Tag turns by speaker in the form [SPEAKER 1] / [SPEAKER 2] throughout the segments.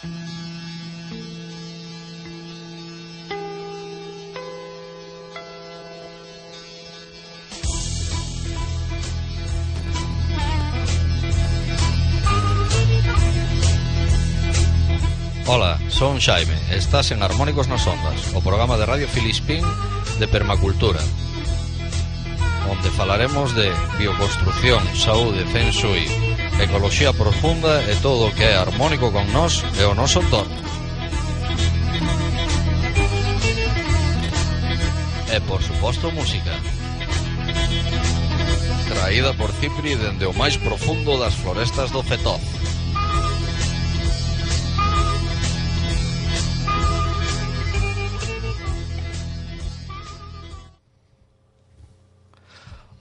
[SPEAKER 1] Ola, son Xaime, estás en Armónicos nas Ondas, o programa de Radio Filispín de Permacultura, onde falaremos de bioconstrucción, saúde, feng shui, ecoloxía profunda e todo o que é harmónico con nós e o noso entorno. E por suposto música Traída por Cipri dende o máis profundo das florestas do Fetoz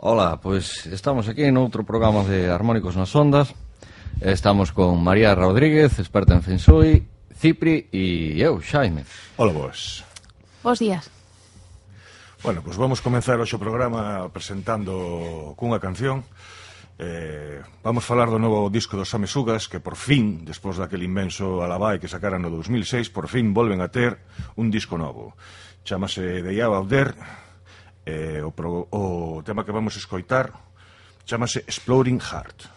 [SPEAKER 1] Ola, pois estamos aquí noutro programa de Armónicos nas Ondas. Estamos con María Rodríguez, experta en Feng Shui, Cipri e eu, Xaime.
[SPEAKER 2] Ola vos
[SPEAKER 3] Bos días.
[SPEAKER 2] Bueno, pois vamos comenzar hoxe o programa presentando cunha canción. Eh, vamos falar do novo disco dos Samesugas que por fin, despois daquele inmenso alabai que sacaran no 2006, por fin volven a ter un disco novo. Chámase The Out There Eh, o, pro, o tema que vamos escoitar chamase Exploring Heart.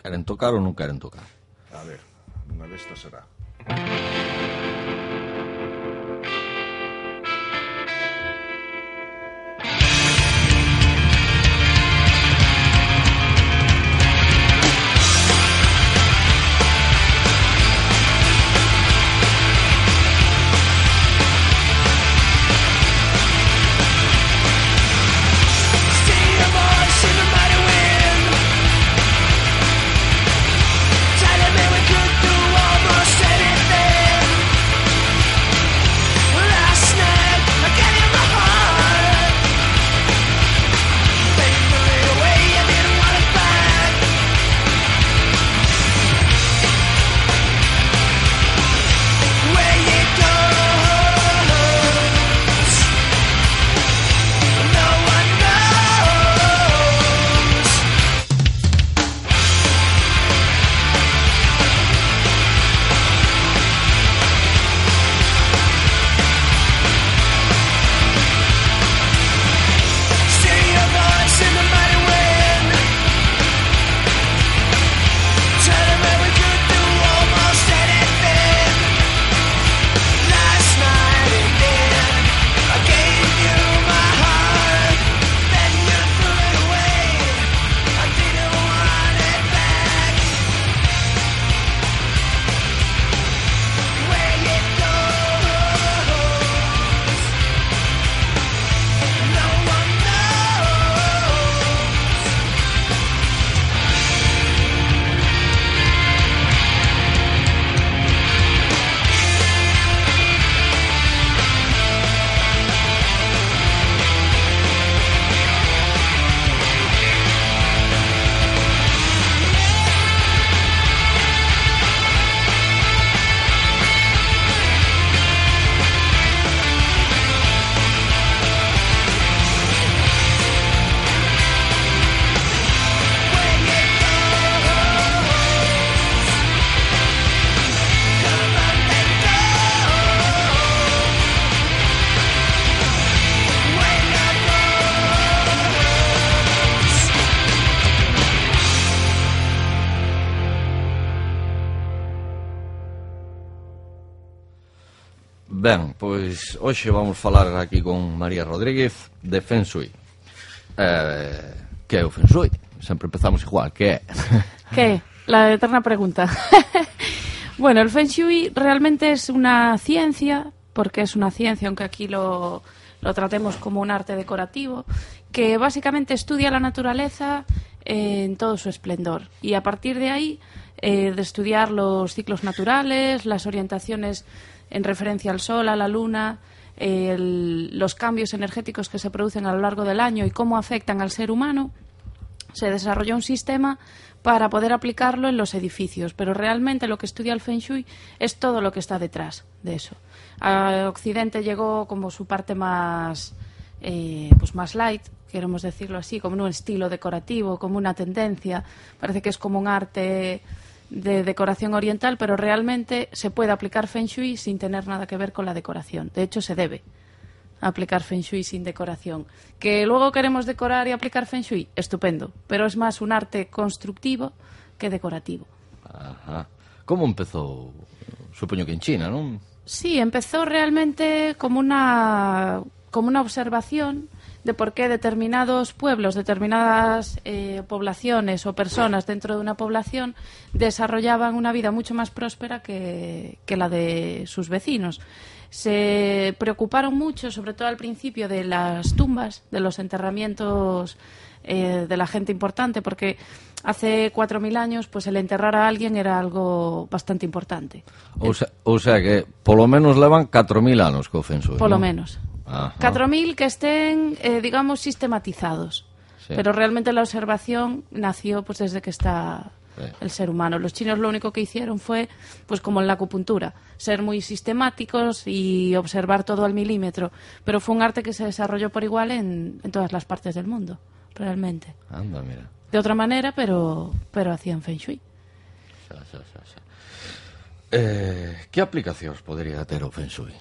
[SPEAKER 1] Queren tocar ou non queren tocar?
[SPEAKER 2] A ver, unha destas será.
[SPEAKER 1] Música Ben, pois hoxe vamos falar aquí con María Rodríguez de Feng Shui. Eh, que é o? Sempre empezamos igual, que é?
[SPEAKER 3] ¿Qué? La eterna pregunta. bueno, el Feng Shui realmente es una ciencia, porque es una ciencia, aunque aquí lo, lo tratemos como un arte decorativo, que básicamente estudia la naturaleza en todo su esplendor. Y a partir de ahí, eh, de estudiar los ciclos naturales, las orientaciones en referencia al Sol, a la Luna, el- los cambios energéticos que se producen a lo largo del año y cómo afectan al ser humano, se desarrolló un sistema para poder aplicarlo en los edificios, pero realmente lo que estudia el Feng Shui es todo lo que está detrás de eso. A Occidente llegó como su parte más eh, pues más light, queremos decirlo así, como un estilo decorativo, como una tendencia. Parece que es como un arte de decoración oriental, pero realmente se puede aplicar Feng Shui sin tener nada que ver con la decoración. De hecho, se debe aplicar Feng Shui sin decoración. Que luego queremos decorar y aplicar Feng Shui, estupendo, pero es más un arte constructivo que decorativo.
[SPEAKER 4] Ajá. Como empezou? Supoño que en China, non?
[SPEAKER 3] Sí, empezó realmente como una, como una observación de por qué determinados pueblos, determinadas eh, poblaciones o personas dentro de una población desarrollaban una vida mucho más próspera que, que la de sus vecinos. Se preocuparon mucho, sobre todo al principio, de las tumbas, de los enterramientos eh, de la gente importante, porque hace 4.000 años pues el enterrar a alguien era algo bastante importante.
[SPEAKER 4] Ou sea, ou sea que polo menos levan 4.000 anos co Shui,
[SPEAKER 3] Por lo menos.
[SPEAKER 4] Ajá.
[SPEAKER 3] 4.000 que estén, eh, digamos, sistematizados.
[SPEAKER 4] Sí.
[SPEAKER 3] Pero realmente la observación nació pues desde que está
[SPEAKER 4] Sí.
[SPEAKER 3] el ser humano. Los chinos lo único que hicieron fue, pues como en la acupuntura, ser muy sistemáticos y observar todo al milímetro. Pero fue un arte que se desarrolló por igual en, en todas las partes del mundo, realmente.
[SPEAKER 4] Anda, mira.
[SPEAKER 3] De otra manera, pero, pero hacían feng shui.
[SPEAKER 4] Xa, xa, xa, xa. Eh, que aplicacións podería ter o Feng Shui?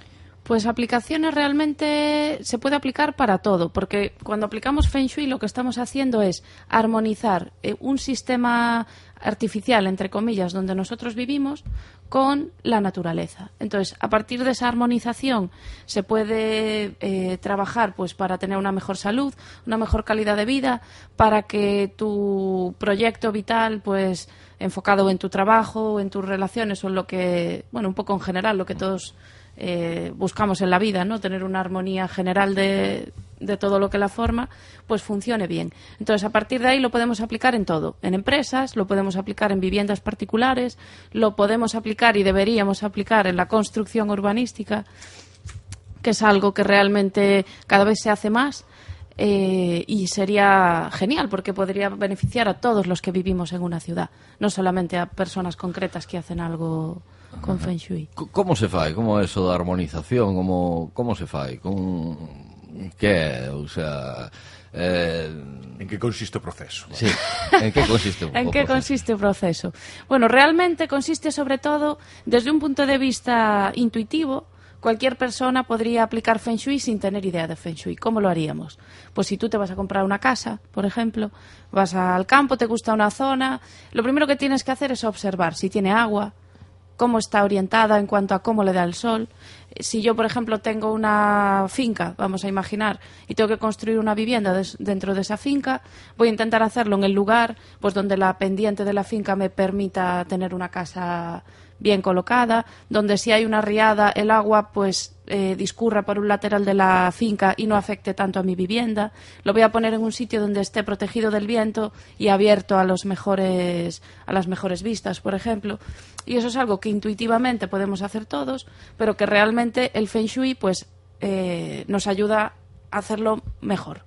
[SPEAKER 3] Pues aplicaciones realmente se puede aplicar para todo, porque cuando aplicamos Feng Shui lo que estamos haciendo es armonizar eh, un sistema artificial, entre comillas, donde nosotros vivimos con la naturaleza. Entonces, a partir de esa armonización se puede eh, trabajar pues para tener una mejor salud, una mejor calidad de vida, para que tu proyecto vital pues enfocado en tu trabajo, en tus relaciones o en lo que, bueno, un poco en general, lo que todos eh, buscamos en la vida, ¿no? Tener una armonía general de, todo lo que la forma, pues funcione bien. Entonces, a partir de ahí lo podemos aplicar en todo. En empresas, lo podemos aplicar en viviendas particulares, lo podemos aplicar y deberíamos aplicar en la construcción urbanística, que es algo que realmente cada vez se hace más. eh, y sería genial porque podría beneficiar a todos los que vivimos en una ciudad, no solamente a personas concretas que hacen algo con Feng Shui.
[SPEAKER 4] Co- Como se fai? Como é eso da armonización? Como, como se fai? Con... Que? O sea... Eh,
[SPEAKER 2] En que consiste o proceso?
[SPEAKER 4] sí. En que consiste o
[SPEAKER 3] ¿En qué
[SPEAKER 4] proceso?
[SPEAKER 3] consiste el proceso? Bueno, realmente consiste sobre todo desde un punto de vista intuitivo. Cualquier persona podría aplicar Feng Shui sin tener idea de Feng Shui. ¿Cómo lo haríamos? Pues si tú te vas a comprar una casa, por ejemplo, vas al campo, te gusta una zona, lo primero que tienes que hacer es observar si tiene agua, cómo está orientada en cuanto a cómo le da el sol. Eh, Si yo, por ejemplo, tengo una finca, vamos a imaginar, y tengo que construir una vivienda dentro de esa finca, voy a intentar hacerlo en el lugar pues donde la pendiente de la finca me permita tener una casa bien colocada, donde si hay una riada el agua pues eh, discurra por un lateral de la finca y no afecte tanto a mi vivienda. Lo voy a poner en un sitio donde esté protegido del viento y abierto a los mejores a las mejores vistas, por ejemplo. Y eso es algo que intuitivamente podemos hacer todos, pero que realmente el Feng Shui pues eh, nos ayuda a hacerlo mejor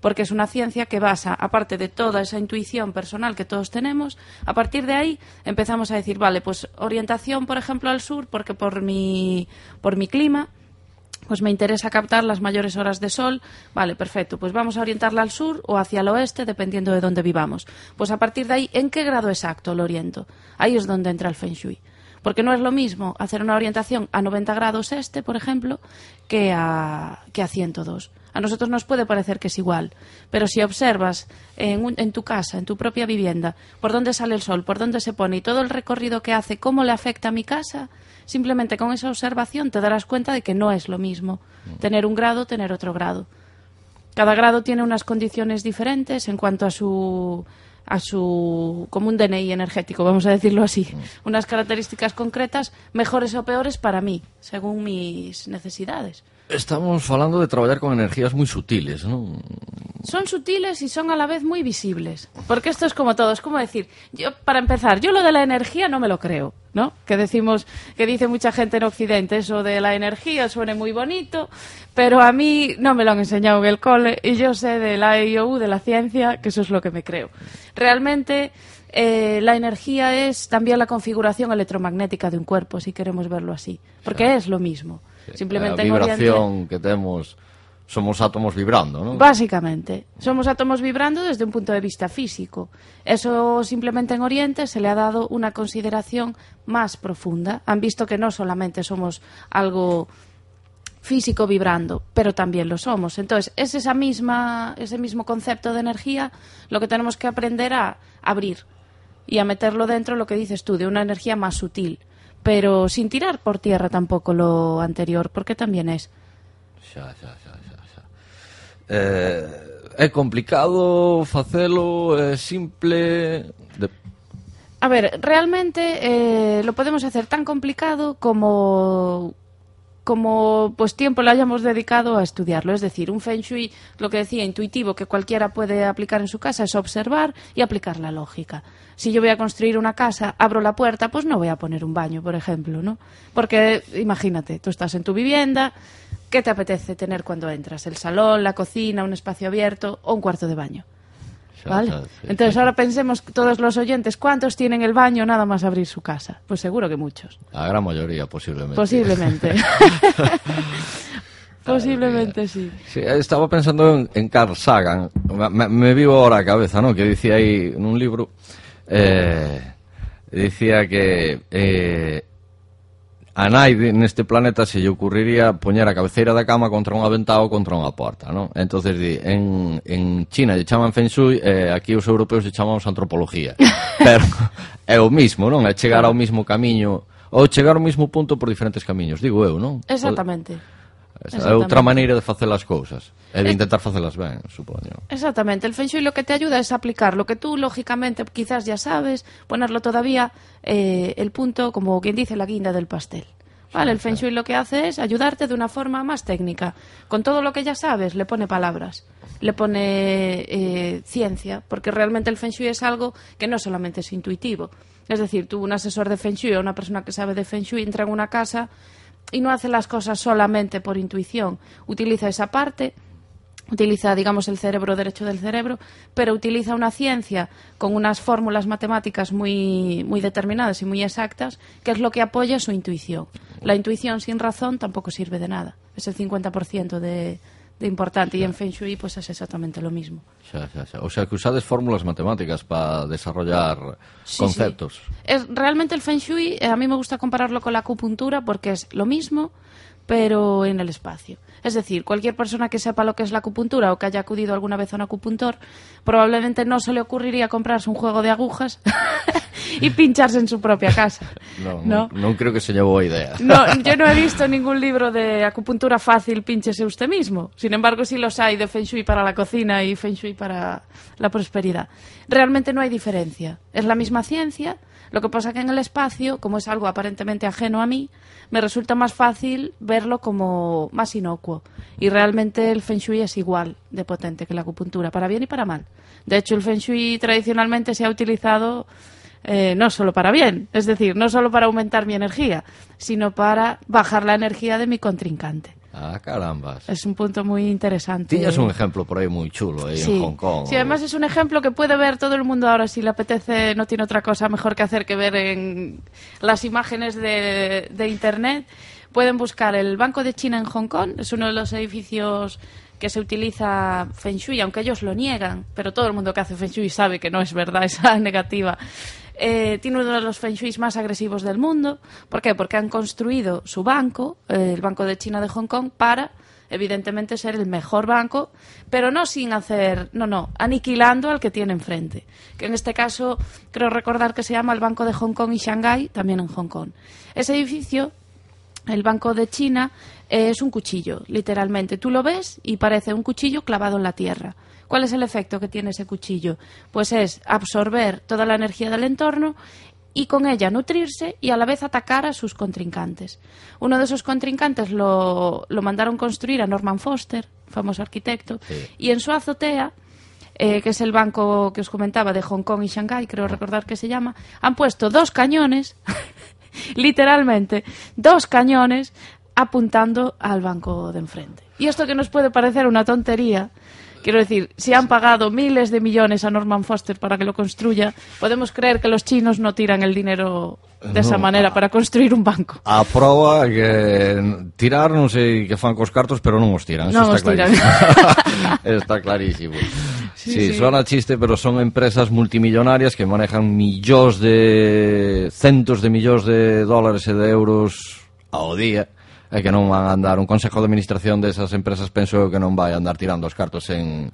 [SPEAKER 3] porque es una ciencia que basa, aparte de toda esa intuición personal que todos tenemos, a partir de ahí empezamos a decir, vale, pues orientación, por ejemplo, al sur, porque por mi, por mi clima, pues me interesa captar las mayores horas de sol. Vale, perfecto. Pues vamos a orientarla al sur o hacia el oeste, dependiendo de dónde vivamos. Pues a partir de ahí, ¿en qué grado exacto lo oriento? Ahí es donde entra el Feng Shui. Porque no es lo mismo hacer una orientación a 90 grados este, por ejemplo, que a, que a 102. A nosotros nos puede parecer que es igual, pero si observas en, un- en tu casa, en tu propia vivienda, por dónde sale el sol, por dónde se pone y todo el recorrido que hace, cómo le afecta a mi casa, simplemente con esa observación te darás cuenta de que no es lo mismo tener un grado, tener otro grado. Cada grado tiene unas condiciones diferentes en cuanto a su a su como un DNI energético, vamos a decirlo así, unas características concretas mejores o peores para mí, según mis necesidades.
[SPEAKER 4] Estamos falando de traballar con energías moi sutiles, non?
[SPEAKER 3] Son sutiles y son a la vez muy visibles. Porque esto es como todo, es como decir, yo para empezar, yo lo de la energía no me lo creo, ¿no? Que decimos, que dice mucha gente en Occidente, eso de la energía suene muy bonito, pero a mí no me lo han enseñado en el cole y yo sé de la IOU, de la ciencia, que eso es lo que me creo. Realmente eh, la energía es también la configuración electromagnética de un cuerpo, si queremos verlo así, porque es lo mismo. Simplemente
[SPEAKER 4] a
[SPEAKER 3] en Oriente-
[SPEAKER 4] vibración que temos somos átomos vibrando, ¿no?
[SPEAKER 3] Básicamente, somos átomos vibrando desde un punto de vista físico. Eso simplemente en Oriente se le ha dado una consideración más profunda. Han visto que no solamente somos algo físico vibrando, pero también lo somos. Entonces, es esa misma, ese mismo concepto de energía lo que tenemos que aprender a abrir y a meterlo dentro, lo que dices tú, de una energía más sutil, pero sin tirar por tierra tampoco lo anterior, porque también es.
[SPEAKER 4] Xa, xa, xa, xa, xa. Eh, é complicado facelo, é simple... De...
[SPEAKER 3] A ver, realmente eh, lo podemos hacer tan complicado como como pues tiempo le hayamos dedicado a estudiarlo. Es decir, un Feng Shui, lo que decía, intuitivo, que cualquiera puede aplicar en su casa, es observar y aplicar la lógica. Si yo voy a construir una casa, abro la puerta, pues no voy a poner un baño, por ejemplo, ¿no? Porque imagínate, tú estás en tu vivienda, ¿qué te apetece tener cuando entras? ¿El salón, la cocina, un espacio abierto o un cuarto de baño? ¿Vale? Entonces ahora pensemos todos los oyentes, ¿cuántos tienen el baño nada más abrir su casa? Pues seguro que muchos.
[SPEAKER 4] La gran mayoría, posiblemente.
[SPEAKER 3] Posiblemente. posiblemente sí.
[SPEAKER 4] sí. Estaba pensando en, en Carl Sagan, me, me, vivo ahora a cabeza, ¿no? Que decía aí en un libro, eh, decía que eh, a naide neste planeta se lle ocurriría poñer a cabeceira da cama contra unha ventá ou contra unha porta, non? Entonces di, en, en China lle chaman Feng Shui, eh, aquí os europeos lle chamamos antropología. Pero é o mismo, non? É chegar ao mismo camiño ou chegar ao mismo punto por diferentes camiños, digo eu, non?
[SPEAKER 3] Exactamente.
[SPEAKER 4] É outra maneira de facer as cousas. É de intentar facelas ben, supoño.
[SPEAKER 3] Exactamente. El Feng Shui lo que te ayuda es aplicar lo que tú, lógicamente, quizás ya sabes, ponerlo todavía eh, el punto, como quien dice, la guinda del pastel. Vale, el Feng Shui lo que hace es ayudarte de una forma más técnica. Con todo lo que ya sabes, le pone palabras, le pone eh, ciencia, porque realmente el Feng Shui es algo que no solamente es intuitivo. Es decir, tú, un asesor de Feng Shui o una persona que sabe de Feng Shui entra en una casa y no hace las cosas solamente por intuición. Utiliza esa parte utiliza, digamos, el cerebro derecho del cerebro, pero utiliza una ciencia con unas fórmulas matemáticas muy, muy determinadas y muy exactas, que es lo que apoya su intuición. La intuición sin razón tampoco sirve de nada. Es el 50% de, de importante. Xa. E en Feng Shui, pois, pues, é exactamente lo mismo.
[SPEAKER 4] Xa, xa, xa. O sea, que usades fórmulas matemáticas para desarrollar
[SPEAKER 3] sí,
[SPEAKER 4] conceptos.
[SPEAKER 3] Sí. Es, realmente el Feng Shui, eh, a mí me gusta compararlo con la acupuntura porque es lo mismo, pero en el espacio. Es decir, cualquier persona que sepa lo que es la acupuntura o que haya acudido alguna vez a un acupuntor, probablemente no se le ocurriría comprarse un juego de agujas y pincharse en su propia casa.
[SPEAKER 4] No,
[SPEAKER 3] ¿No?
[SPEAKER 4] non creo que seña boa idea.
[SPEAKER 3] No, yo no he visto ningún libro de acupuntura fácil, pínchese usted mismo. Sin embargo, sí los hay de Feng Shui para la cocina y Feng Shui para la prosperidad. Realmente no hay diferencia. Es la misma ciencia. Lo que pasa que en el espacio, como es algo aparentemente ajeno a mí, me resulta más fácil verlo como más inocuo. Y realmente el Feng Shui es igual de potente que la acupuntura, para bien y para mal. De hecho, el Feng Shui tradicionalmente se ha utilizado eh, no solo para bien, es decir, no solo para aumentar mi energía, sino para bajar la energía de mi contrincante.
[SPEAKER 4] Ah, carambas.
[SPEAKER 3] Es un punto muy interesante.
[SPEAKER 4] Tiñas un ejemplo por aí moi chulo aí
[SPEAKER 3] Sí.
[SPEAKER 4] en Hong Kong.
[SPEAKER 3] Sí, además es un ejemplo que puede ver todo el mundo ahora si le apetece, no tiene otra cosa mejor que hacer que ver en las imágenes de, de internet. Pueden buscar el Banco de China en Hong Kong, es uno de los edificios que se utiliza Feng Shui, aunque ellos lo niegan, pero todo el mundo que hace Feng Shui sabe que no es verdad esa negativa. Eh, tiene uno de los Feng más agresivos del mundo. ¿Por qué? Porque han construido su banco, eh, el Banco de China de Hong Kong, para evidentemente ser el mejor banco, pero no sin hacer, no, no, aniquilando al que tiene enfrente. Que en este caso creo recordar que se llama el Banco de Hong Kong y Shanghái, también en Hong Kong. Ese edificio, el Banco de China, eh, es un cuchillo, literalmente. Tú lo ves y parece un cuchillo clavado en la tierra. ¿Cuál es el efecto que tiene ese cuchillo? Pues es absorber toda la energía del entorno y con ella nutrirse y a la vez atacar a sus contrincantes. Uno de esos contrincantes lo, lo mandaron construir a Norman Foster, famoso arquitecto,
[SPEAKER 4] Sí.
[SPEAKER 3] y en su azotea, eh, que es el banco que os comentaba de Hong Kong y Shanghái, creo recordar que se llama, han puesto dos cañones, literalmente, dos cañones apuntando al banco de enfrente. Y esto que nos puede parecer una tontería, Quiero decir, si han pagado miles de millones a Norman Foster para que lo construya, podemos creer que los chinos no tiran el dinero de esa
[SPEAKER 4] No,
[SPEAKER 3] manera
[SPEAKER 4] a-
[SPEAKER 3] para construir un banco.
[SPEAKER 4] A proba que tirar non sei que fan cos cartos, pero non os tiran. eso
[SPEAKER 3] Non
[SPEAKER 4] está
[SPEAKER 3] os tiran.
[SPEAKER 4] clarísimo. está clarísimo.
[SPEAKER 3] Sí,
[SPEAKER 4] Sí,
[SPEAKER 3] sí.
[SPEAKER 4] suena chiste, pero son empresas multimillonarias que manejan millóns de centos de millóns de dólares e de euros ao día e que non van a andar un consejo de administración desas empresas penso que non vai andar tirando os cartos en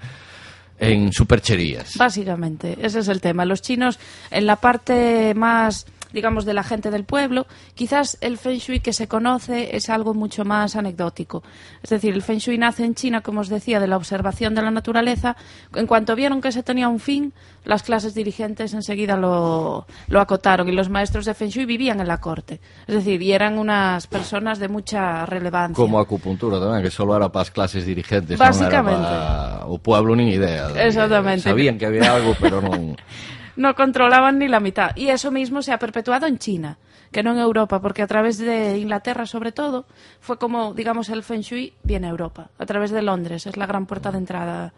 [SPEAKER 4] en supercherías.
[SPEAKER 3] Básicamente, ese es el tema. Los chinos, en la parte más, digamos, de la gente del pueblo, quizás el Feng Shui que se conoce es algo mucho más anecdótico. Es decir, el Feng Shui nace en China, como os decía, de la observación de la naturaleza. En cuanto vieron que se tenía un fin, las clases dirigentes enseguida lo, lo acotaron y los maestros de Feng Shui vivían en la corte. Es decir, y eran unas personas de mucha relevancia.
[SPEAKER 4] Como acupuntura tamén, que solo era para as clases dirigentes,
[SPEAKER 3] Básicamente.
[SPEAKER 4] non era para o pueblo nin idea.
[SPEAKER 3] Exactamente.
[SPEAKER 4] Sabían que había algo, pero non...
[SPEAKER 3] no controlaban ni la mitad. Y eso mismo se ha perpetuado en China, que no en Europa, porque a través de Inglaterra, sobre todo, fue como, digamos, el Feng Shui viene a Europa, a través de Londres, es la gran puerta de entrada.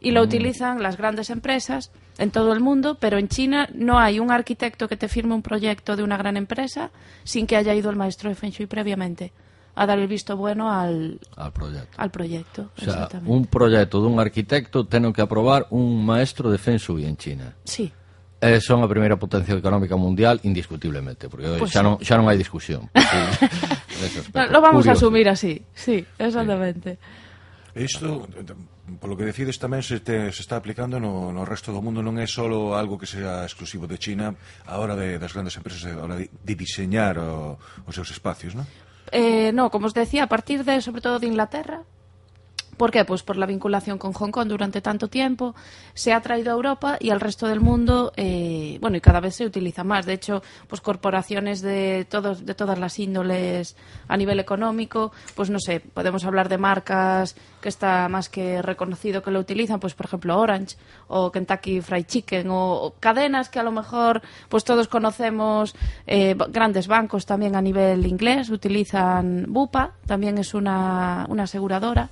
[SPEAKER 3] Y lo utilizan las grandes empresas en todo el mundo, pero en China no hay un arquitecto que te firme un proyecto de una gran empresa sin que haya ido el maestro de Feng Shui previamente a dar el visto bueno al,
[SPEAKER 4] al proyecto.
[SPEAKER 3] al proyecto.
[SPEAKER 4] O sea, un proxecto dun arquitecto ten que aprobar un maestro de Feng Shui en China.
[SPEAKER 3] Sí.
[SPEAKER 4] eh, son a primeira potencia económica mundial indiscutiblemente, porque
[SPEAKER 3] pues
[SPEAKER 4] xa, non, xa non hai discusión.
[SPEAKER 3] no, lo vamos
[SPEAKER 4] Curioso.
[SPEAKER 3] a asumir así, sí, exactamente.
[SPEAKER 2] Isto, polo que decides, tamén se, te, se está aplicando no, no resto do mundo, non é só algo que sea exclusivo de China a hora de, das grandes empresas, a hora de, de diseñar o, os seus espacios, non?
[SPEAKER 3] Eh, no, como os decía, a partir de, sobre todo de Inglaterra, ¿Por qué? Pues por la vinculación con Hong Kong durante tanto tiempo, se ha traído a Europa y al resto del mundo, eh, bueno, y cada vez se utiliza más. De hecho, pues corporaciones de, todos, de todas las índoles a nivel económico, pues no sé, podemos hablar de marcas que está más que reconocido que lo utilizan, pues por ejemplo Orange o Kentucky Fried Chicken o, cadenas que a lo mejor pues todos conocemos, eh, grandes bancos también a nivel inglés utilizan Bupa, también es una, una aseguradora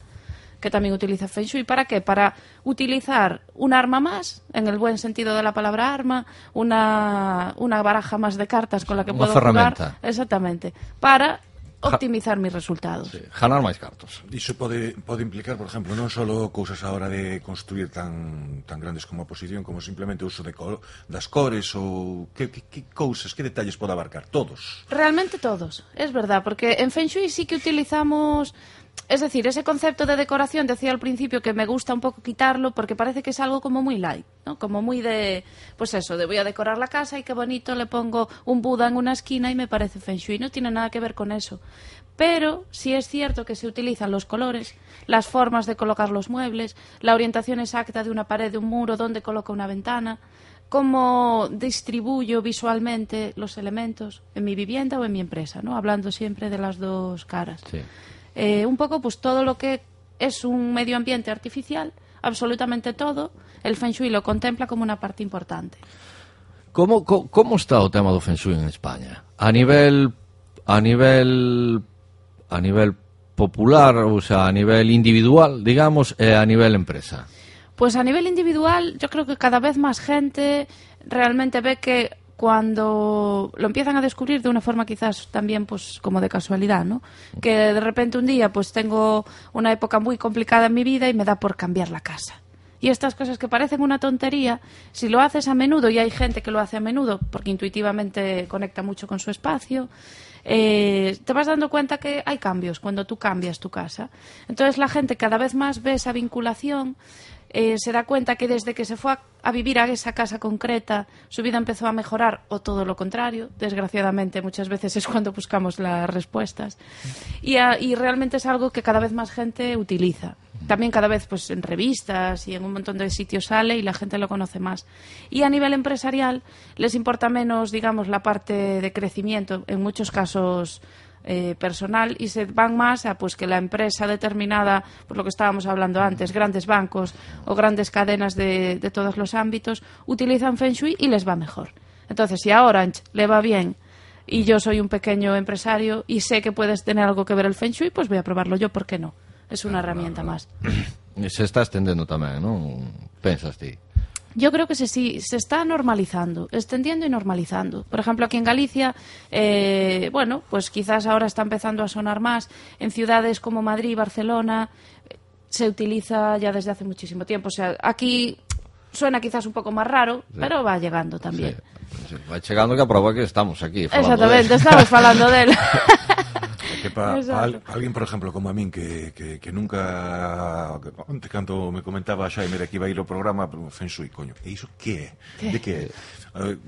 [SPEAKER 3] que también utiliza Feng Shui. ¿Para qué? Para utilizar un arma más, en el buen sentido de la palabra arma, una, una baraja más de cartas con la que
[SPEAKER 4] una
[SPEAKER 3] puedo
[SPEAKER 4] ferramenta.
[SPEAKER 3] jugar. Exactamente. Para optimizar mis resultados.
[SPEAKER 4] Sí, ganar máis cartos.
[SPEAKER 2] Iso pode, pode implicar, por exemplo, non só cousas a hora de construir tan, tan grandes como a posición, como simplemente o uso de col das cores ou que, que, que cousas, que detalles pode abarcar? Todos.
[SPEAKER 3] Realmente todos, es verdad, porque en Feng Shui sí que utilizamos es decir, ese concepto de decoración, decía al principio que me gusta un poco quitarlo porque parece que es algo como muy light, ¿no? Como muy de, pues eso, de voy a decorar la casa y qué bonito, le pongo un Buda en una esquina y me parece Feng Shui, no tiene nada que ver con eso. Pero sí es cierto que se utilizan los colores, las formas de colocar los muebles, la orientación exacta de una pared, de un muro, dónde coloca una ventana, cómo distribuyo visualmente los elementos en mi vivienda o en mi empresa, ¿no? Hablando siempre de las dos caras.
[SPEAKER 4] Sí.
[SPEAKER 3] eh, un poco pues todo lo que es un medio ambiente artificial, absolutamente todo, el Feng Shui lo contempla como una parte importante.
[SPEAKER 4] Como, co, como está o tema do Feng Shui en España? A nivel a nivel a nivel popular, ou sea, a nivel individual, digamos, e a nivel empresa.
[SPEAKER 3] Pues a nivel individual, yo creo que cada vez más gente realmente ve que cuando lo empiezan a descubrir de una forma quizás también pues como de casualidad, ¿no? Que de repente un día pues tengo una época muy complicada en mi vida y me da por cambiar la casa. Y estas cosas que parecen una tontería, si lo haces a menudo, y hay gente que lo hace a menudo porque intuitivamente conecta mucho con su espacio, eh, te vas dando cuenta que hay cambios cuando tú cambias tu casa. Entonces la gente cada vez más ve esa vinculación, eh, se da cuenta que desde que se fue a, vivir a esa casa concreta, su vida empezó a mejorar o todo lo contrario. Desgraciadamente muchas veces es cuando buscamos las respuestas. Y, y realmente es algo que cada vez más gente utiliza. También cada vez pues en revistas y en un montón de sitios sale y la gente lo conoce más. Y a nivel empresarial les importa menos, digamos, la parte de crecimiento, en muchos casos eh, personal, y se van más a pues que la empresa determinada, por lo que estábamos hablando antes, grandes bancos o grandes cadenas de, de todos los ámbitos, utilizan Feng Shui y les va mejor. Entonces, si a Orange le va bien y yo soy un pequeño empresario y sé que puedes tener algo que ver el Feng Shui, pues voy a probarlo yo, ¿por qué no? Es una herramienta más.
[SPEAKER 4] se está estendendo tamén, non? Pensas ti?
[SPEAKER 3] Yo creo que se, sí, se está normalizando, extendiendo y normalizando. Por ejemplo, aquí en Galicia, eh, bueno, pues quizás ahora está empezando a sonar más. En ciudades como Madrid Barcelona se utiliza ya desde hace muchísimo tiempo. O sea, aquí suena quizás un poco más raro, sí. pero va llegando también.
[SPEAKER 4] Sí. Va chegando que a prova que estamos aquí
[SPEAKER 3] Exactamente, estamos falando de él.
[SPEAKER 2] que para pa al, alguén, por exemplo, como a min que, que, que nunca onte canto me comentaba Xaime de que iba a ir o programa fensui, coño, e iso que é? De que é? Eh,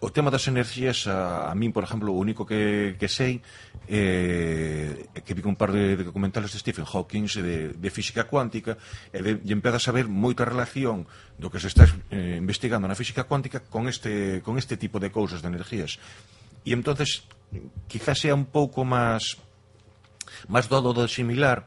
[SPEAKER 2] o tema das enerxías a, a min, por exemplo, o único que, que sei eh, que vi un par de, de documentales de Stephen Hawking de, de física cuántica e, de, e empeza a saber moita relación do que se está eh, investigando na física cuántica con este, con este tipo de cousas de energías e entonces quizás sea un pouco máis máis dodo do similar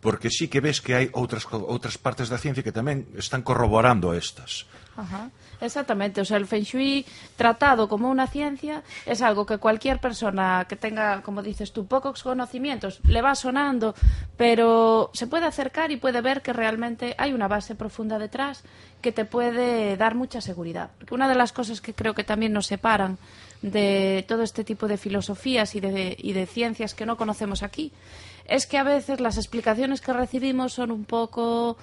[SPEAKER 2] porque sí que ves que hai outras, outras partes da ciencia que tamén están corroborando estas.
[SPEAKER 3] Ajá. Exactamente, o sea, el Feng Shui tratado como una ciencia es algo que cualquier persona que tenga, como dices tú, pocos conocimientos, le va sonando, pero se puede acercar y puede ver que realmente hay una base profunda detrás que te puede dar mucha seguridad. Una de las cosas que creo que también nos separan de todo este tipo de filosofías y de, y de ciencias que no conocemos aquí es que a veces las explicaciones que recibimos son un poco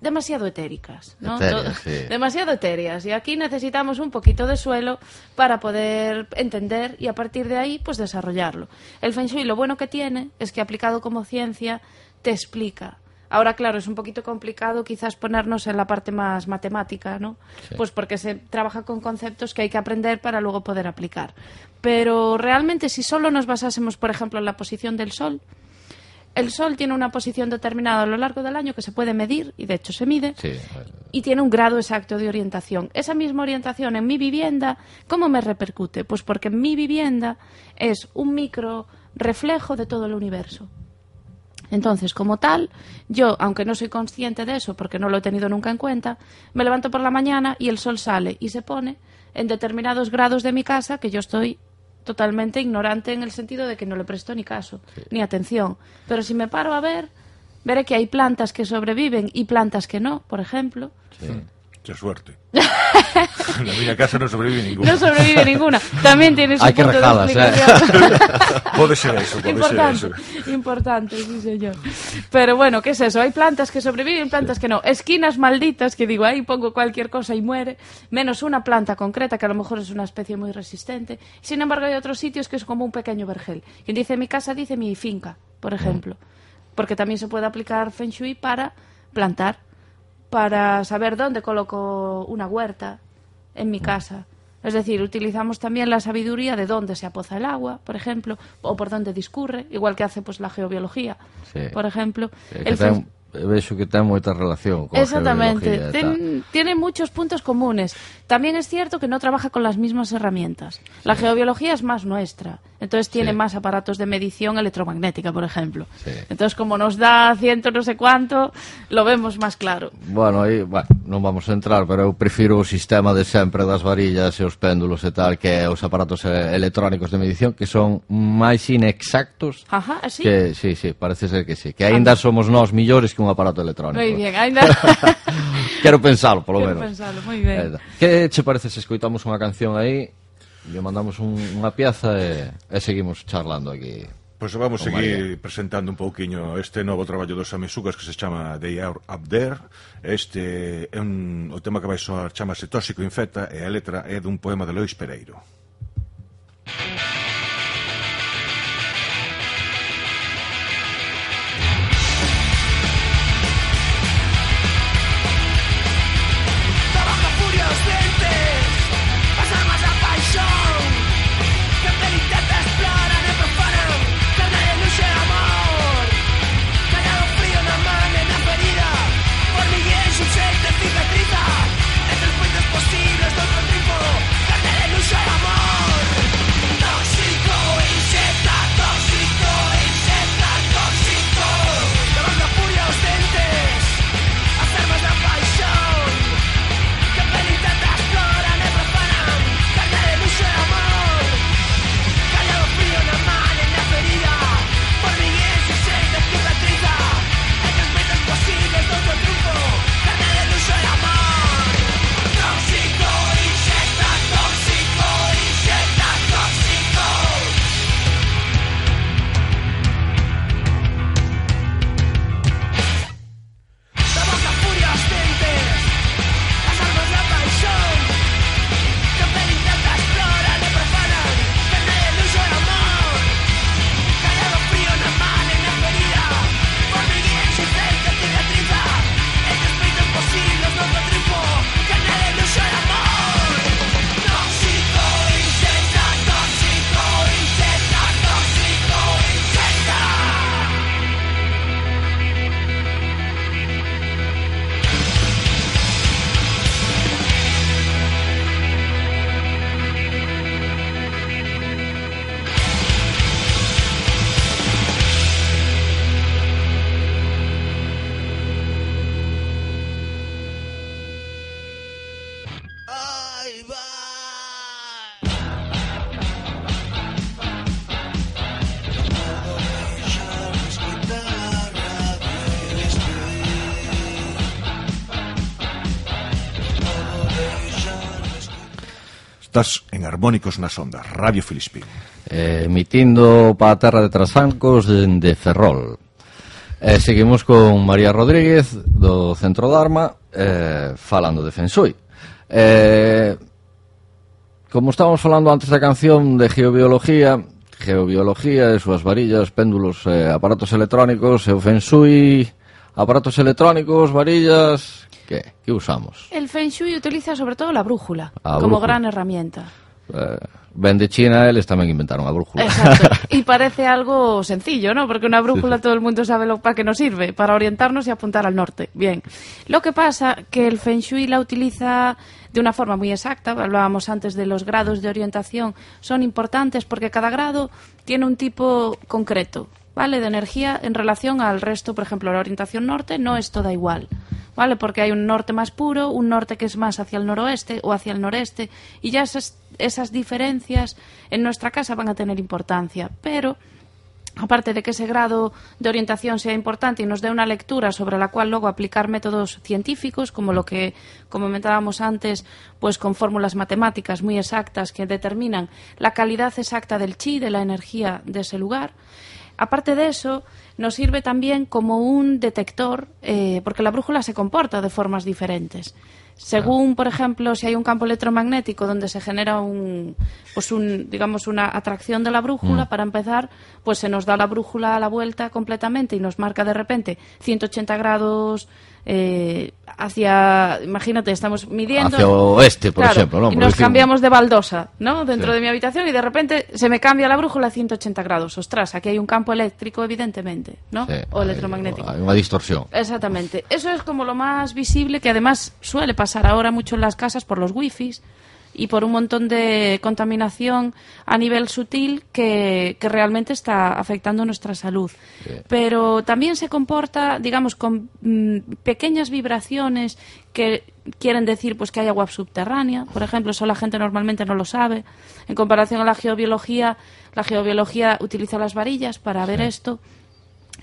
[SPEAKER 3] demasiado etéricas, ¿no?
[SPEAKER 4] Sí.
[SPEAKER 3] Demasiado etéreas. Y aquí necesitamos un poquito de suelo para poder entender y a partir de ahí, pues desarrollarlo. El Feng Shui lo bueno que tiene es que aplicado como ciencia te explica. Ahora, claro, es un poquito complicado quizás ponernos en la parte más matemática, ¿no?
[SPEAKER 4] Sí.
[SPEAKER 3] Pues porque se trabaja con conceptos que hay que aprender para luego poder aplicar. Pero realmente si solo nos basásemos, por ejemplo, en la posición del Sol, el Sol tiene una posición determinada a lo largo del año que se puede medir, y de hecho se mide,
[SPEAKER 4] Sí,
[SPEAKER 3] y tiene un grado exacto de orientación. Esa misma orientación en mi vivienda, ¿cómo me repercute? Pues porque mi vivienda es un micro reflejo de todo el universo. Entonces, como tal, yo, aunque no soy consciente de eso, porque no lo he tenido nunca en cuenta, me levanto por la mañana y el sol sale y se pone en determinados grados de mi casa que yo estoy totalmente ignorante en el sentido de que no le presto ni caso, ni atención. Pero si me paro a ver, veré que hay plantas que sobreviven y plantas que no, por ejemplo.
[SPEAKER 4] sí.
[SPEAKER 2] Qué suerte. Na miña casa non sobrevive ninguna.
[SPEAKER 3] No sobrevive ninguna. También tiene su
[SPEAKER 4] Hay que
[SPEAKER 3] punto de
[SPEAKER 4] ¿eh?
[SPEAKER 2] Pode ser eso, pode
[SPEAKER 3] Importante,
[SPEAKER 2] ser eso.
[SPEAKER 3] importante, sí señor. Pero bueno, ¿qué es eso? Hay plantas que sobreviven, plantas que no. Esquinas malditas que digo, ahí pongo cualquier cosa y muere, menos una planta concreta que a lo mejor es una especie muy resistente. Sin embargo, hay otros sitios que es como un pequeño vergel. Quien dice mi casa dice mi finca, por ejemplo. Porque también se puede aplicar Feng Shui para plantar, para saber dónde coloco una huerta en mi casa. Es decir, utilizamos también la sabiduría de dónde se apoza el agua, por ejemplo, o por dónde discurre, igual que hace pues la geobiología,
[SPEAKER 4] Sí.
[SPEAKER 3] por ejemplo.
[SPEAKER 4] Sí, que
[SPEAKER 3] El
[SPEAKER 4] ten,
[SPEAKER 3] Feng-
[SPEAKER 4] vexo que ten moita relación con
[SPEAKER 3] Exactamente,
[SPEAKER 4] a geobiología tal.
[SPEAKER 3] Ten- tiene muchos puntos comunes. También es cierto que no trabaja con las mismas herramientas. La geobiología es más nuestra, entonces tiene
[SPEAKER 4] sí.
[SPEAKER 3] más aparatos de medición electromagnética, por ejemplo.
[SPEAKER 4] Sí.
[SPEAKER 3] Entonces, como nos da ciento no sé cuánto, lo vemos más claro.
[SPEAKER 4] Bueno, aí, bueno, non vamos a entrar, pero eu prefiro o sistema de sempre das varillas e os péndulos e tal que os aparatos electrónicos de medición que son máis inexactos.
[SPEAKER 3] Ajá, así?
[SPEAKER 4] Que, sí, sí, parece ser que sí. Que ainda somos nós millores que un aparato electrónico.
[SPEAKER 3] Moi bien, ainda...
[SPEAKER 4] Quero pensalo, polo
[SPEAKER 3] Quero
[SPEAKER 4] menos.
[SPEAKER 3] Quero pensalo, moi ben.
[SPEAKER 4] Que che parece se escoitamos unha canción aí lle mandamos un, unha piaza e, e seguimos charlando aquí.
[SPEAKER 2] Pois pues
[SPEAKER 4] vamos
[SPEAKER 2] seguir María. presentando un pouquiño este novo traballo dos Amesugas que se chama They Are Up There. Este é un, o tema que vai soar chamase Tóxico Infecta e a letra é dun poema de Lois Pereiro. Música Harmónicos nas ondas, Radio Filispín.
[SPEAKER 4] Eh, emitindo para a terra de Trasancos de Ferrol. Eh, seguimos con María Rodríguez do Centro Dharma eh, falando de Fensui. Eh, como estábamos falando antes da canción de geobiología, geobiología e súas varillas, péndulos, eh, aparatos electrónicos, e o Fensui, aparatos electrónicos, varillas, que, que usamos?
[SPEAKER 3] El Fensui utiliza sobre todo la brújula
[SPEAKER 4] a
[SPEAKER 3] como
[SPEAKER 4] brújula.
[SPEAKER 3] gran herramienta.
[SPEAKER 4] Eh, ven de China, eles tamén inventaron a brújula.
[SPEAKER 3] Exacto. Y parece algo sencillo, ¿no? Porque una brújula todo el mundo sabe lo, para qué nos sirve, para orientarnos y apuntar al norte. Bien. Lo que pasa que el Feng Shui la utiliza de una forma muy exacta. Hablábamos antes de los grados de orientación. Son importantes porque cada grado tiene un tipo concreto, ¿vale? De energía en relación al resto. Por ejemplo, la orientación norte no es toda igual. ¿Vale? Porque hay un norte más puro, un norte que es más hacia el noroeste o hacia el noreste, y ya esas, esas diferencias en nuestra casa van a tener importancia. Pero aparte de que ese grado de orientación sea importante y nos dé una lectura sobre la cual luego aplicar métodos científicos, como lo que comentábamos antes, pues con fórmulas matemáticas muy exactas que determinan la calidad exacta del chi, de la energía de ese lugar. Aparte de eso, nos sirve también como un detector, eh, porque la brújula se comporta de formas diferentes. Según, por ejemplo, si hay un campo electromagnético donde se genera un, pues un, digamos, una atracción de la brújula, para empezar, pues se nos da la brújula a la vuelta completamente y nos marca de repente 180 grados eh, hacia, imagínate, estamos midiendo...
[SPEAKER 4] Hacia oeste, por ejemplo, ¿no?
[SPEAKER 3] Y nos
[SPEAKER 4] decir-
[SPEAKER 3] cambiamos de baldosa, ¿no? Dentro
[SPEAKER 4] Sí.
[SPEAKER 3] de mi habitación y de repente se me cambia la brújula a 180 grados. Ostras, aquí hay un campo eléctrico, evidentemente, ¿no?
[SPEAKER 4] Sí,
[SPEAKER 3] o electromagnético.
[SPEAKER 4] Hay unha distorsión.
[SPEAKER 3] Exactamente. Eso es como lo más visible, que además suele pasar ahora mucho en las casas por los wifis y por un montón de contaminación a nivel sutil que, que realmente está afectando nuestra salud. Pero también se comporta, digamos, con mm, pequeñas vibraciones que quieren decir pues que hay agua subterránea, por ejemplo, eso la gente normalmente no lo sabe. En comparación a la geobiología, la geobiología utiliza las varillas para ver esto.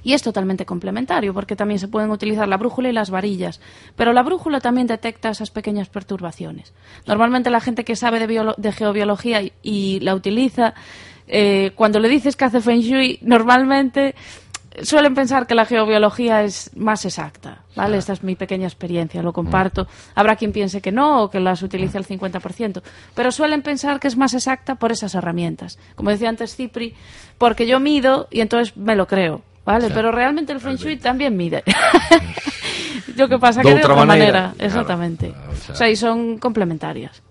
[SPEAKER 3] Y es totalmente complementario, porque también se pueden utilizar la brújula y las varillas. Pero la brújula también detecta esas pequeñas perturbaciones. Normalmente la gente que sabe de, biolo- de geobiología y, y la utiliza, eh, cuando le dices que hace Feng Shui, normalmente suelen pensar que la geobiología es más exacta. ¿vale? Esta es mi pequeña experiencia, lo comparto. Habrá quien piense que no o que las utilice al 50%. Pero suelen pensar que es más exacta por esas herramientas. Como decía antes Cipri, porque yo mido y entonces me lo creo. Vale, o sea, pero realmente el Feng Shui también mide. Lo que pasa que
[SPEAKER 4] de outra maneira,
[SPEAKER 3] manera.
[SPEAKER 4] Claro,
[SPEAKER 3] exactamente.
[SPEAKER 4] O sea,
[SPEAKER 3] o sea, son complementarias.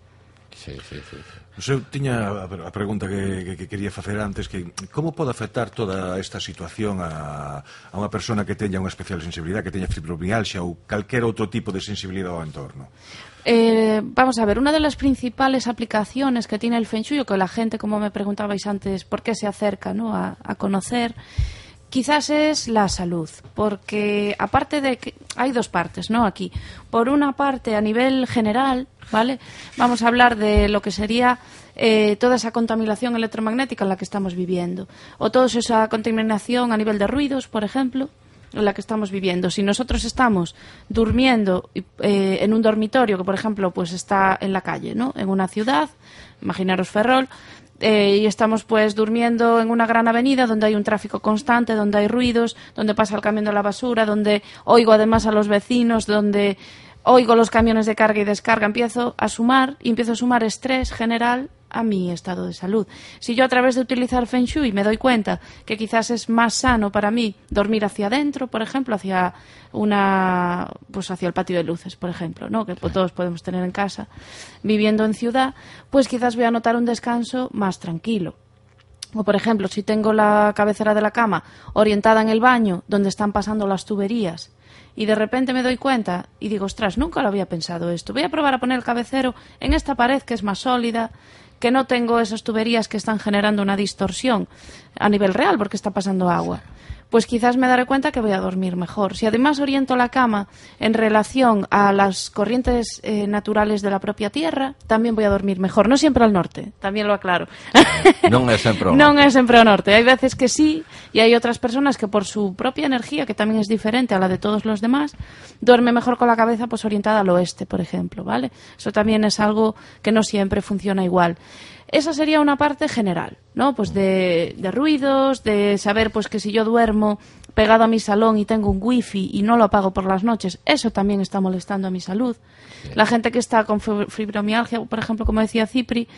[SPEAKER 4] Sí, sí, sí. sí.
[SPEAKER 2] Eu tiña a pregunta que, que, que quería facer antes que como pode afectar toda esta situación a, a unha persona que teña unha especial sensibilidade, que teña fibromialgia ou calquer outro tipo de sensibilidade ao entorno?
[SPEAKER 3] Eh, vamos a ver, una de las principales aplicaciones que tiene el Feng Shui, o que la gente, como me preguntabais antes, por qué se acerca ¿no? a, a conocer, Quizás es la salud, porque aparte de que hay dos partes, ¿no? Aquí, por una parte a nivel general, ¿vale? Vamos a hablar de lo que sería eh, toda esa contaminación electromagnética en la que estamos viviendo, o toda esa contaminación a nivel de ruidos, por ejemplo, en la que estamos viviendo. Si nosotros estamos durmiendo eh, en un dormitorio que, por ejemplo, pues está en la calle, ¿no? En una ciudad, imaginaros Ferrol, eh, y estamos pues durmiendo en una gran avenida donde hay un tráfico constante, donde hay ruidos, donde pasa el camión de la basura, donde oigo además a los vecinos, donde oigo los camiones de carga y descarga, empiezo a sumar y empiezo a sumar estrés general a mi estado de salud. Si yo a través de utilizar Feng Shui me doy cuenta que quizás es más sano para mí dormir hacia adentro, por ejemplo, hacia una pues hacia el patio de luces, por ejemplo, ¿no? que todos podemos tener en casa, viviendo en ciudad, pues quizás voy a notar un descanso más tranquilo. O, por ejemplo, si tengo la cabecera de la cama orientada en el baño, donde están pasando las tuberías, y de repente me doy cuenta y digo, ostras, nunca lo había pensado esto. Voy a probar a poner el cabecero en esta pared que es más sólida, que no tengo esas tuberías que están generando una distorsión a nivel real porque está pasando agua. Pues quizás me daré cuenta que voy a dormir mejor. Si además oriento la cama en relación a las corrientes eh, naturales de la propia Tierra, también voy a dormir mejor. No siempre al norte, también lo aclaro.
[SPEAKER 4] Non é sempre o
[SPEAKER 3] Non
[SPEAKER 4] norte.
[SPEAKER 3] é sempre ao norte. Hai veces que sí e hai outras personas que por su propia energía, que también es diferente a la de todos los demás, duerme mejor con la cabeza pues orientada al oeste, por ejemplo, ¿vale? Eso también es algo que no siempre funciona igual. Esa sería una parte general, ¿no? Pues de, de ruidos, de saber pues que si yo duermo pegado a mi salón y tengo un wifi y no lo apago por las noches, eso también está molestando a mi salud. La gente que está con fibro- fibromialgia, por ejemplo, como decía Cipri,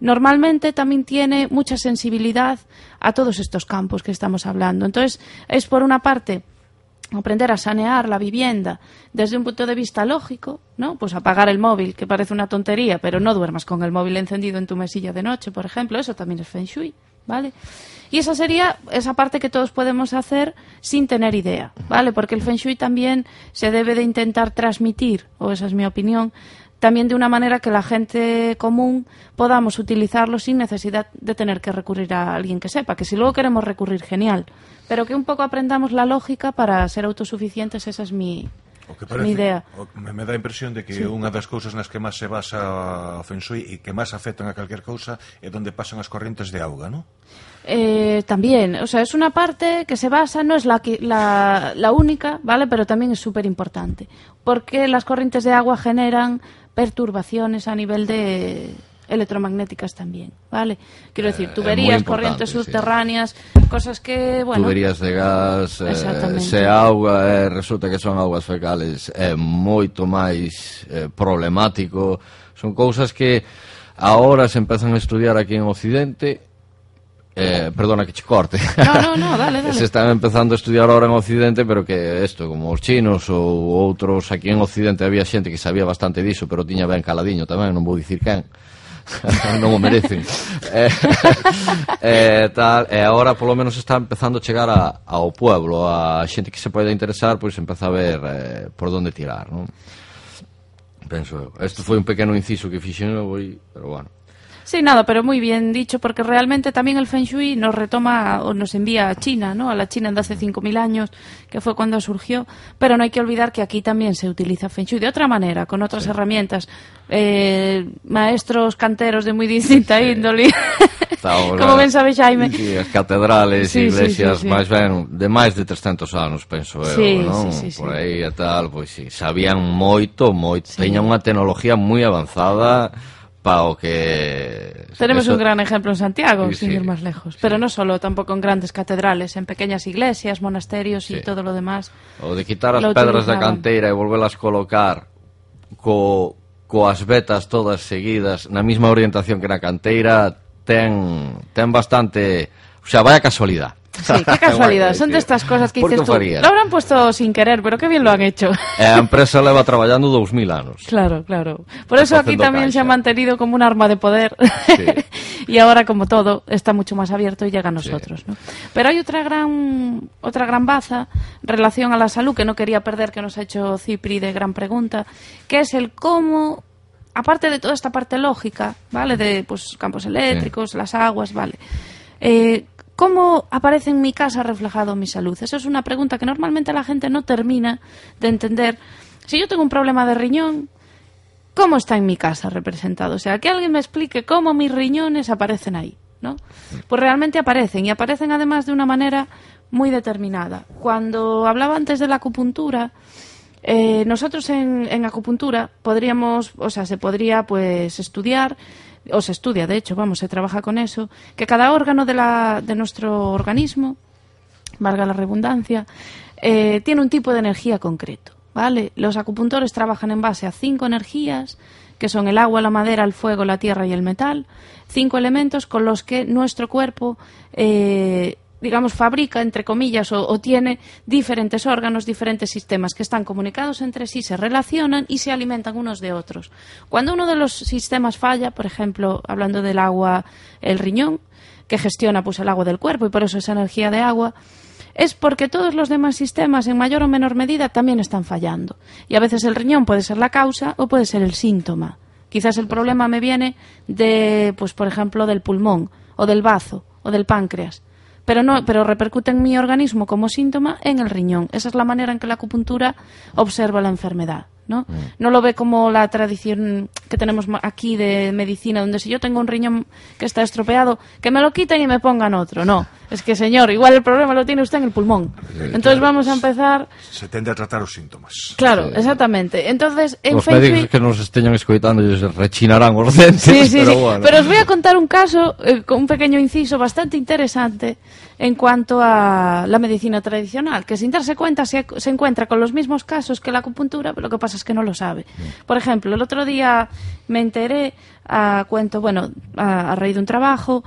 [SPEAKER 3] normalmente también tiene mucha sensibilidad a todos estos campos que estamos hablando. Entonces, es por una parte aprender a sanear la vivienda desde un punto de vista lógico, ¿no? Pues apagar el móvil, que parece una tontería, pero no duermas con el móvil encendido en tu mesilla de noche, por ejemplo, eso también es feng shui, ¿vale? Y esa sería esa parte que todos podemos hacer sin tener idea, ¿vale? Porque el feng shui también se debe de intentar transmitir, o esa es mi opinión, también de una manera que la gente común podamos utilizarlo sin necesidad de tener que recurrir a alguien que sepa, que si luego queremos recurrir, genial, pero que un poco aprendamos la lógica para ser autosuficientes, esa es mi,
[SPEAKER 2] O que
[SPEAKER 3] mi idea.
[SPEAKER 2] o me, me dá a impresión de que sí. unha das cousas nas que máis se basa o Feng Shui e que máis afectan a calquer cousa é donde pasan as correntes de auga, ¿no?
[SPEAKER 3] Eh, también, o sea, es una parte que se basa, no es la, la, la única, ¿vale? Pero también es súper importante, porque las corrientes de agua generan perturbaciones a nivel de electromagnéticas también, ¿vale? Quiero decir,
[SPEAKER 4] eh,
[SPEAKER 3] tuberías,
[SPEAKER 4] eh,
[SPEAKER 3] corrientes subterráneas, sí. cosas que, bueno...
[SPEAKER 4] Tuberías de gas, eh, se agua, eh, resulta que son aguas fecales, eh, é moito máis eh, problemático, son cousas que ahora se empezan a estudiar aquí en Occidente, Eh, perdona que che corte.
[SPEAKER 3] No, no, no, dale, dale.
[SPEAKER 4] Se están empezando a estudiar ahora en Occidente, pero que isto, como os chinos ou outros aquí en Occidente había xente que sabía bastante diso, pero tiña ben caladiño tamén, non vou dicir quen. non o merecen. eh, eh, tal, e eh, agora polo menos está empezando a chegar a, ao pueblo, a xente que se pode interesar, pois empeza a ver eh, por onde tirar, non? Penso eu. Foi un pequeno inciso que fixen, eu, pero bueno.
[SPEAKER 3] Sí, nada, pero muy bien dicho, porque realmente también el Feng Shui nos retoma o nos envía a China, ¿no? A la China de hace 5.000 años, que fue cuando surgió. Pero no hay que olvidar que aquí también se utiliza Feng Shui de otra manera, con otras sí. herramientas. Eh, maestros canteros de muy distinta
[SPEAKER 4] sí. índole.
[SPEAKER 3] Como ben sabe Xaime.
[SPEAKER 4] Sí, as catedrales,
[SPEAKER 3] sí,
[SPEAKER 4] iglesias,
[SPEAKER 3] sí, sí, sí.
[SPEAKER 4] máis ben, de máis de 300 anos, penso eu,
[SPEAKER 3] sí,
[SPEAKER 4] non?
[SPEAKER 3] Sí, sí,
[SPEAKER 4] Por aí e tal, pois sí, sabían moito, moito, sí. teñan unha tecnología moi avanzada para o que...
[SPEAKER 3] Tenemos
[SPEAKER 4] eso...
[SPEAKER 3] un gran ejemplo en Santiago,
[SPEAKER 4] sí,
[SPEAKER 3] sin
[SPEAKER 4] sí,
[SPEAKER 3] ir más lejos. Sí. Pero no solo, tampoco en grandes catedrales, en pequeñas iglesias, monasterios y todo lo demás.
[SPEAKER 4] O de quitar as pedras da canteira e volvelas colocar co, coas vetas todas seguidas na mesma orientación que na canteira, ten, ten bastante... O sea, vai a casualidade.
[SPEAKER 3] Sí, qué casualidad. Son de estas cosas que dices tú.
[SPEAKER 4] farías?
[SPEAKER 3] Lo habrán puesto sin querer, pero qué bien lo han hecho.
[SPEAKER 4] E a empresa leva traballando 2000 anos.
[SPEAKER 3] Claro, claro. Por eso aquí también se ha mantenido como un arma de poder.
[SPEAKER 4] Sí.
[SPEAKER 3] y ahora, como todo, está mucho más abierto y llega a nosotros. ¿no? Pero hay otra gran, otra gran baza en relación a la salud que no quería perder, que nos ha hecho Cipri de gran pregunta, que es el cómo, aparte de toda esta parte lógica, ¿vale? De pues, campos eléctricos, las aguas, ¿vale? Eh, ¿Cómo aparece en mi casa reflejado mi salud? Eso es una pregunta que normalmente la gente no termina de entender. Si yo tengo un problema de riñón, ¿cómo está en mi casa representado? O sea, que alguien me explique cómo mis riñones aparecen ahí, ¿no? Pues realmente aparecen y aparecen además de una manera muy determinada. Cuando hablaba antes de la acupuntura, eh, nosotros en, en acupuntura podríamos, o sea, se podría pues estudiar, o se estudia, de hecho, vamos, se trabaja con eso, que cada órgano de, la, de nuestro organismo, valga la redundancia, eh, tiene un tipo de energía concreto, ¿vale? Los acupuntores trabajan en base a cinco energías, que son el agua, la madera, el fuego, la tierra y el metal, cinco elementos con los que nuestro cuerpo eh, digamos, fabrica, entre comillas, o, tiene diferentes órganos, diferentes sistemas que están comunicados entre sí, se relacionan y se alimentan unos de otros. Cuando uno de los sistemas falla, por ejemplo, hablando del agua, el riñón, que gestiona pues, el agua del cuerpo y por eso esa energía de agua, es porque todos los demás sistemas, en mayor o menor medida, también están fallando. Y a veces el riñón puede ser la causa o puede ser el síntoma. Quizás el problema me viene de, pues, por ejemplo, del pulmón, o del bazo, o del páncreas pero no, pero repercute en mi organismo como síntoma en el riñón. Esa es la manera en que la acupuntura observa la enfermedad. ¿No? no lo ve como la tradición que tenemos aquí de medicina, donde si yo tengo un riñón que está estropeado, que me lo quiten y me pongan otro. No, es que señor, igual el problema lo tiene usted en el pulmón. Entonces vamos a empezar.
[SPEAKER 2] Se tende a tratar os síntomas.
[SPEAKER 3] Claro, exactamente. Entonces, en
[SPEAKER 4] Os
[SPEAKER 3] Feng
[SPEAKER 4] médicos que nos esteñan escoitando ellos rechinarán os dentes,
[SPEAKER 3] Sí, sí,
[SPEAKER 4] pero
[SPEAKER 3] sí.
[SPEAKER 4] bueno.
[SPEAKER 3] Pero os voy a contar un caso, eh, con un pequeño inciso bastante interesante en cuanto a la medicina tradicional, que sin darse cuenta se, se encuentra con los mismos casos que la acupuntura, pero lo que pasa es que no lo sabe. Por ejemplo, el otro día me enteré, a cuento, bueno, a, a raíz de un trabajo,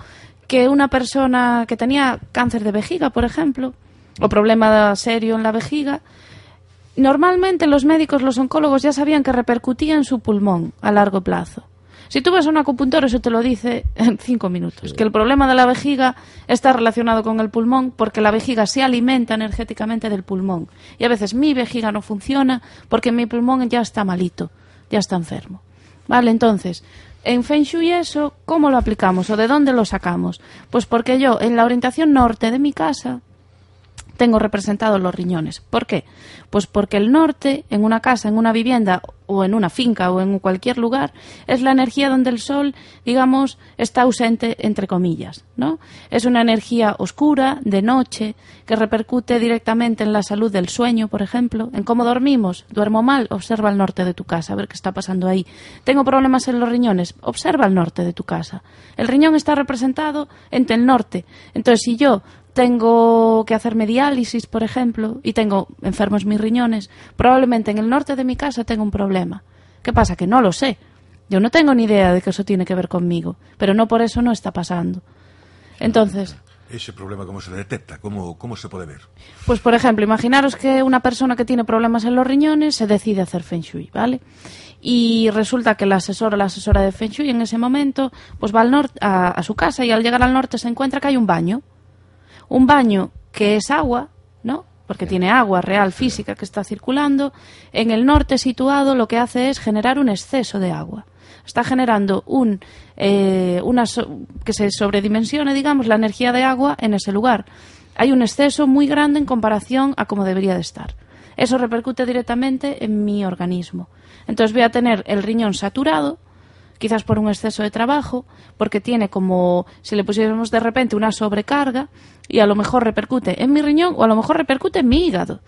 [SPEAKER 3] que una persona que tenía cáncer de vejiga, por ejemplo, o problema serio en la vejiga, Normalmente los médicos, los oncólogos ya sabían que repercutía en su pulmón a largo plazo. Si tú vas a un acupuntor, eso te lo dice en cinco minutos. Que el problema de la vejiga está relacionado con el pulmón porque la vejiga se alimenta energéticamente del pulmón. Y a veces mi vejiga no funciona porque mi pulmón ya está malito, ya está enfermo. Vale, entonces, en Feng Shui eso, ¿cómo lo aplicamos o de dónde lo sacamos? Pues porque yo, en la orientación norte de mi casa, tengo representados los riñones. ¿Por qué? Pues porque el norte, en una casa, en una vivienda o en una finca o en cualquier lugar, es la energía donde el sol, digamos, está ausente, entre comillas, ¿no? Es una energía oscura, de noche, que repercute directamente en la salud del sueño, por ejemplo, en cómo dormimos. Duermo mal, observa el norte de tu casa, a ver qué está pasando ahí. Tengo problemas en los riñones, observa el norte de tu casa. El riñón está representado entre el norte. Entonces, si yo tengo que hacerme diálisis, por ejemplo, y tengo enfermos mis riñones, probablemente en el norte de mi casa tengo un problema. ¿Qué pasa? Que no lo sé. Yo no tengo ni idea de que eso tiene que ver conmigo, pero no por eso no está pasando. Entonces,
[SPEAKER 2] Ese problema, ¿cómo se detecta? ¿Cómo, cómo se puede ver?
[SPEAKER 3] pues por ejemplo, imaginaros que una persona que tiene problemas en los riñones se decide hacer Feng Shui, ¿vale? Y resulta que la asesora, la asesora de Feng Shui en ese momento, pues va al norte, a, a su casa y al llegar al norte se encuentra que hay un baño. Un baño que es agua, ¿no? Porque tiene agua real, física, que está circulando. En el norte situado lo que hace es generar un exceso de agua. Está generando un, eh, una so- que se sobredimensione, digamos, la energía de agua en ese lugar. Hay un exceso muy grande en comparación a como debería de estar. Eso repercute directamente en mi organismo. Entonces voy a tener el riñón saturado, quizás por un exceso de trabajo, porque tiene como si le pusiéramos de repente una sobrecarga y a lo mejor repercute en mi riñón o a lo mejor repercute en mi hígado.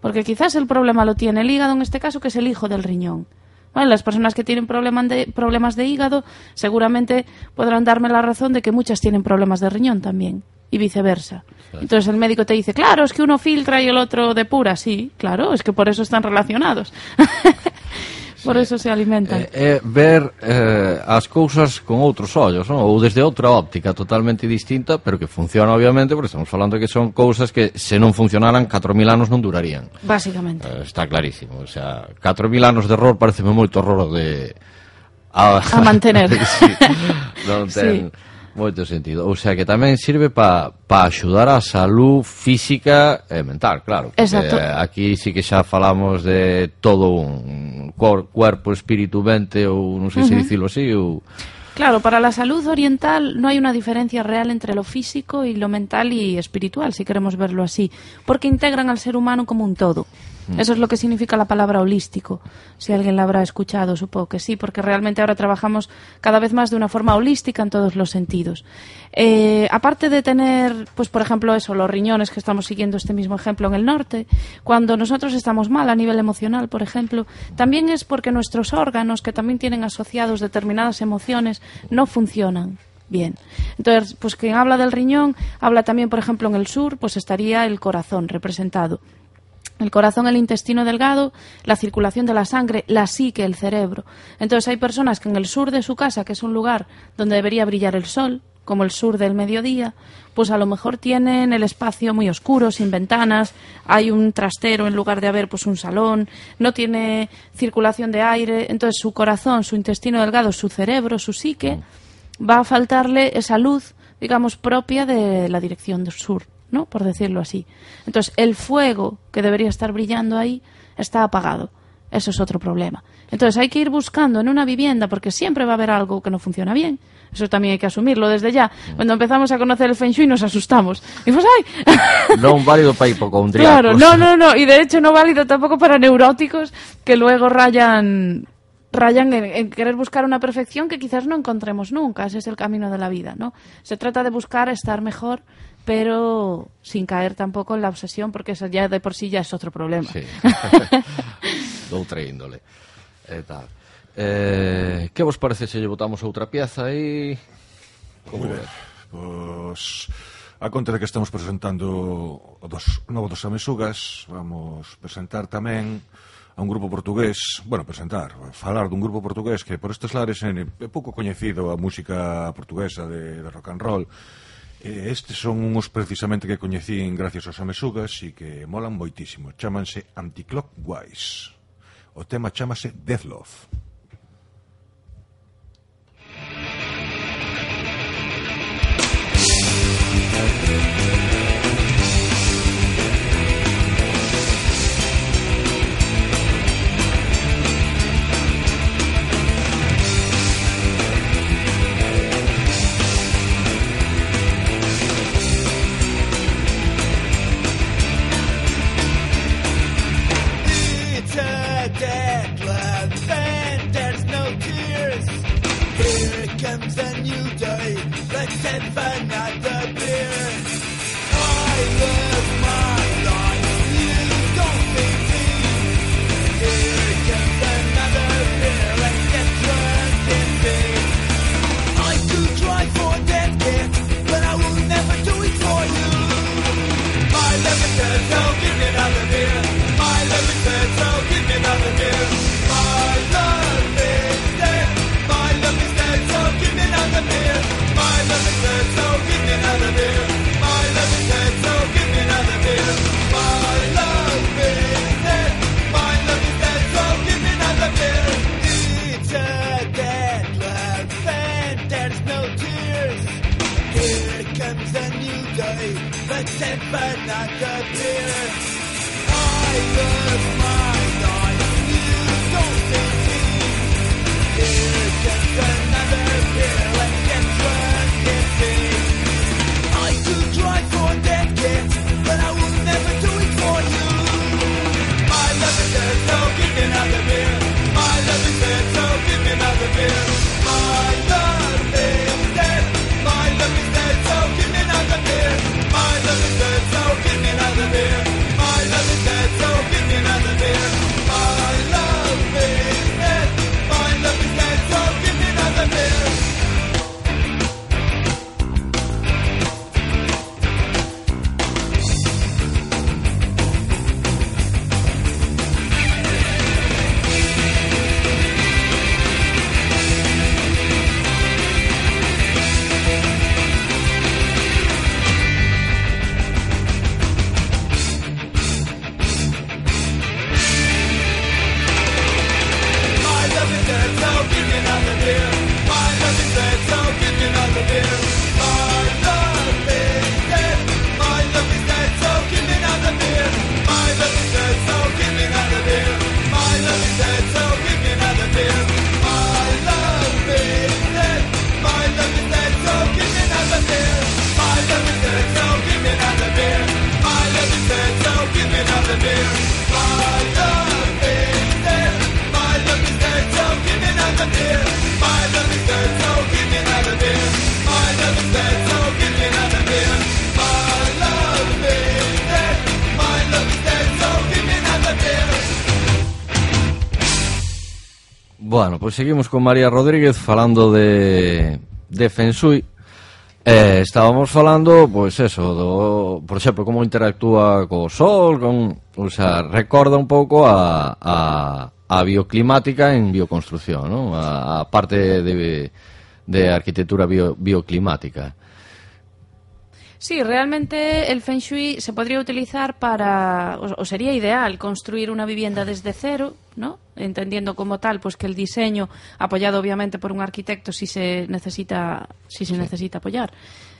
[SPEAKER 3] Porque quizás el problema lo tiene el hígado en este caso, que es el hijo del riñón. Las personas que tienen problemas de, problemas de hígado seguramente podrán darme la razón de que muchas tienen problemas de riñón también y viceversa. Entonces el médico te dice, claro, es que uno filtra y el otro depura. Sí, claro, es que por eso están relacionados. Por eso se alimentan.
[SPEAKER 4] É, é ver eh, as cousas con outros ollos, non? ou desde outra óptica totalmente distinta, pero que funciona obviamente, porque estamos falando que son cousas que se non funcionaran 4.000 anos non durarían.
[SPEAKER 3] Básicamente.
[SPEAKER 4] Eh, está clarísimo, o sea, 4.000 anos de error pareceme moito error de a,
[SPEAKER 3] a mantener.
[SPEAKER 4] sí, non ten...
[SPEAKER 3] Sí
[SPEAKER 4] moito sentido. O sea, que tamén sirve para pa axudar a salud física e mental, claro.
[SPEAKER 3] Exacto.
[SPEAKER 4] aquí sí que xa falamos de todo un cuer, cuerpo, espírito, mente ou non sei se dicilo así ou
[SPEAKER 3] Claro, para la salud oriental no hay una diferencia real entre lo físico y lo mental y espiritual, si queremos verlo así, porque integran al ser humano como un todo. Eso es lo que significa la palabra holístico. Si alguien la habrá escuchado, supongo que sí, porque realmente ahora trabajamos cada vez más de una forma holística en todos los sentidos. Eh, aparte de tener, pues por ejemplo, eso, los riñones que estamos siguiendo este mismo ejemplo en el norte, cuando nosotros estamos mal a nivel emocional, por ejemplo, también es porque nuestros órganos, que también tienen asociados determinadas emociones, no funcionan bien. Entonces, pues quien habla del riñón, habla también, por ejemplo, en el sur, pues estaría el corazón representado. El corazón, el intestino delgado, la circulación de la sangre, la psique, el cerebro. Entonces hay personas que en el sur de su casa, que es un lugar donde debería brillar el sol, como el sur del mediodía, pues a lo mejor tienen el espacio muy oscuro, sin ventanas, hay un trastero en lugar de haber pues un salón, no tiene circulación de aire, entonces su corazón, su intestino delgado, su cerebro, su psique, va a faltarle esa luz, digamos, propia de la dirección del sur. ¿No? Por decirlo así. Entonces, el fuego que debería estar brillando ahí está apagado. eso es otro problema. Entonces hay que ir buscando en una vivienda, porque siempre va a haber algo que no funciona bien. Eso también hay que asumirlo desde ya. Cuando empezamos a conocer el Feng Shui nos asustamos. Y pues, ¡ay!
[SPEAKER 4] Non válido para hipocondriacos.
[SPEAKER 3] Claro, no, no, no. Y de hecho no válido tampoco para neuróticos que luego rayan rayan en, en querer buscar una perfección que quizás no encontremos nunca. Ese es el camino de la vida, ¿no? Se trata de buscar estar mejor, pero sin caer tampoco en la obsesión, porque eso ya de por sí ya es otro problema.
[SPEAKER 4] Sí. Doutra índole. E tal. Eh, que vos parece se lle botamos outra pieza aí? Como ver,
[SPEAKER 2] pois... A conta de que estamos presentando o dos, novo dos Amesugas, vamos presentar tamén a un grupo portugués, bueno, presentar, falar dun grupo portugués que por estes lares é pouco coñecido a música portuguesa de, de rock and roll, Estes son uns precisamente que coñecín gracias aos amesugas e que molan moitísimo. Chámanse Anticlockwise. O tema chámase Death Love.
[SPEAKER 1] never.
[SPEAKER 4] pois seguimos con María Rodríguez falando de, de Fensui. Eh, estábamos falando, pois eso, do, por exemplo, como interactúa co sol, con, o sea, recorda un pouco a, a, a bioclimática en bioconstrucción, non? A, a parte de, de arquitectura bio, bioclimática.
[SPEAKER 3] Sí, realmente el Feng Shui se podría utilizar para, o, o sería ideal, construir una vivienda desde cero, ¿no? Entendiendo como tal, pues que el diseño, apoyado obviamente por un arquitecto, si se necesita, si se necesita apoyar,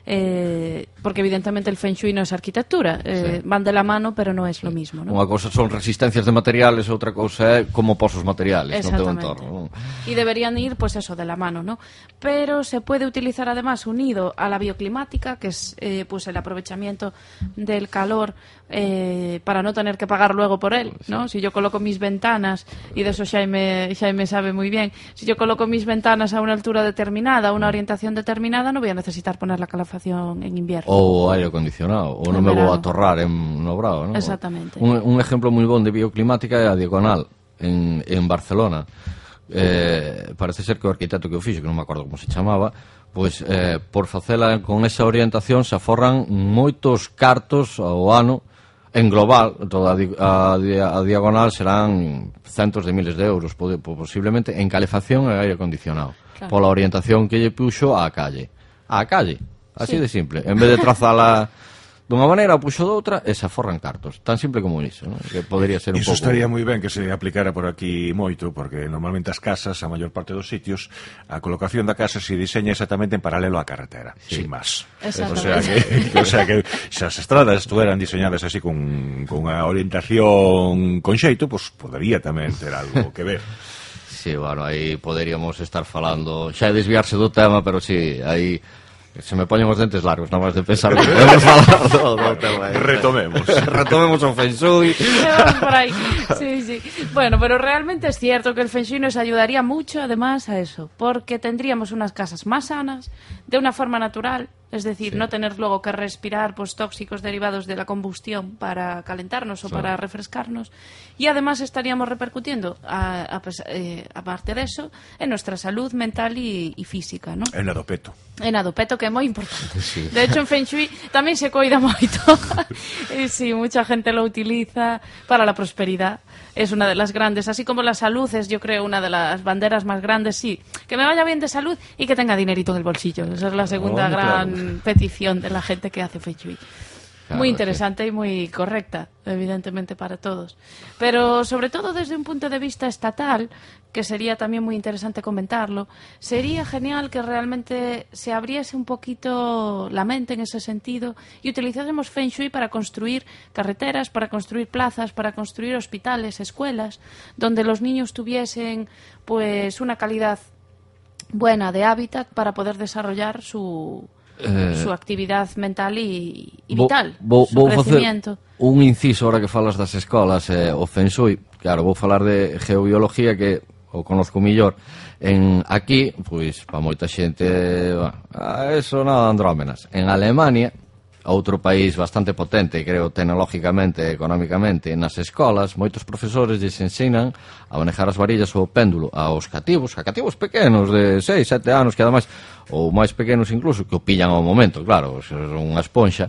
[SPEAKER 3] eh, porque evidentemente el Feng Shui no es arquitectura, eh, van de la mano, pero no es lo mismo. ¿no?
[SPEAKER 4] Unha cousa son resistencias de materiales, outra cousa é como posos materiales no
[SPEAKER 3] Exactamente.
[SPEAKER 4] entorno. non?
[SPEAKER 3] Y deberían ir, pues eso, de la mano, ¿no? Pero se puede utilizar además unido a la bioclimática, que es eh, pues el aprovechamiento del calor eh, para no tener que pagar luego por él, ¿no? Si yo coloco mis ventanas, y de eso Xaime, Xaime sabe muy bien, si yo coloco mis ventanas a una altura determinada, a una orientación determinada, no voy a necesitar poner la calefacción en invierno.
[SPEAKER 4] O aire acondicionado, o no
[SPEAKER 3] en
[SPEAKER 4] me
[SPEAKER 3] verano.
[SPEAKER 4] voy a atorrar en un obrado, ¿no?
[SPEAKER 3] Exactamente.
[SPEAKER 4] Un, un, ejemplo muy bueno de bioclimática é a Diagonal, en, en Barcelona. Eh, parece ser que o arquitecto que o fixo, que non me acordo como se chamaba, pois eh, por facela con esa orientación se aforran moitos cartos ao ano en global, toda a, a, a diagonal serán centos de miles de euros, pode, posiblemente, en calefacción e aire acondicionado,
[SPEAKER 3] claro.
[SPEAKER 4] pola orientación que lle puxo á calle. Á calle, así
[SPEAKER 3] sí.
[SPEAKER 4] de simple. En vez de trazala dunha maneira ou puxo doutra e se aforran cartos. Tan simple como iso, non? Que podería ser un
[SPEAKER 2] Iso
[SPEAKER 4] pouco...
[SPEAKER 2] estaría moi ben que se aplicara por aquí moito, porque normalmente as casas, a maior parte dos sitios, a colocación da casa se diseña exactamente en paralelo á carretera, sí. sin máis. O sea que, o sea que se as estradas estuveran diseñadas así con, con a orientación con xeito, pois pues, podería tamén ter algo que ver.
[SPEAKER 4] Sí, bueno, aí poderíamos estar falando, xa é desviarse do tema, pero sí, aí se me poñen os dentes largos, nada máis de pensar que podemos.
[SPEAKER 2] Retomemos.
[SPEAKER 4] Retomemos o Feng Shui.
[SPEAKER 3] Vamos por ahí. Sí, sí. Bueno, pero realmente es cierto que el Feng Shui nos ayudaría mucho además a eso, porque tendríamos unas casas más sanas, de una forma natural, es decir, no tener luego que respirar pues, tóxicos derivados de la combustión para calentarnos o para refrescarnos, y además estaríamos repercutiendo, a, a eh, aparte de eso, en nuestra salud mental y, y física, ¿no?
[SPEAKER 2] En do peto.
[SPEAKER 3] En adopeto, que é moi importante. De hecho, en Feng Shui tamén se coida moito. y sí, mucha gente lo utiliza para la prosperidad. Es una de las grandes. Así como la salud es, yo creo, una de las banderas más grandes. Sí, que me vaya bien de salud y que tenga dinerito en el bolsillo. Esa es la segunda
[SPEAKER 4] Oh,
[SPEAKER 3] gran
[SPEAKER 4] claro.
[SPEAKER 3] petición de la gente que hace Feng Shui.
[SPEAKER 4] Claro,
[SPEAKER 3] muy
[SPEAKER 4] sí.
[SPEAKER 3] interesante y muy correcta, evidentemente, para todos. Pero sobre todo desde un punto de vista estatal, que sería también muy interesante comentarlo, sería genial que realmente se abriese un poquito la mente en ese sentido y utilizásemos Feng Shui para construir carreteras, para construir plazas, para construir hospitales, escuelas, donde los niños tuviesen pues una calidad buena de hábitat para poder desarrollar su,
[SPEAKER 4] Eh,
[SPEAKER 3] su actividad mental y, vital,
[SPEAKER 4] vou,
[SPEAKER 3] su
[SPEAKER 4] vou facer
[SPEAKER 3] crecimiento.
[SPEAKER 4] un inciso ahora que falas das escolas eh, o Feng Shui, claro, vou falar de geobiología que o conozco millor en aquí, pois para moita xente, bueno, eso nada andrómenas. En Alemania, outro país bastante potente, creo, tecnológicamente e económicamente, nas escolas, moitos profesores lles ensinan a manejar as varillas ou o péndulo aos cativos, a cativos pequenos de 6, 7 anos, que ademais, ou máis pequenos incluso, que o pillan ao momento, claro, unha esponxa,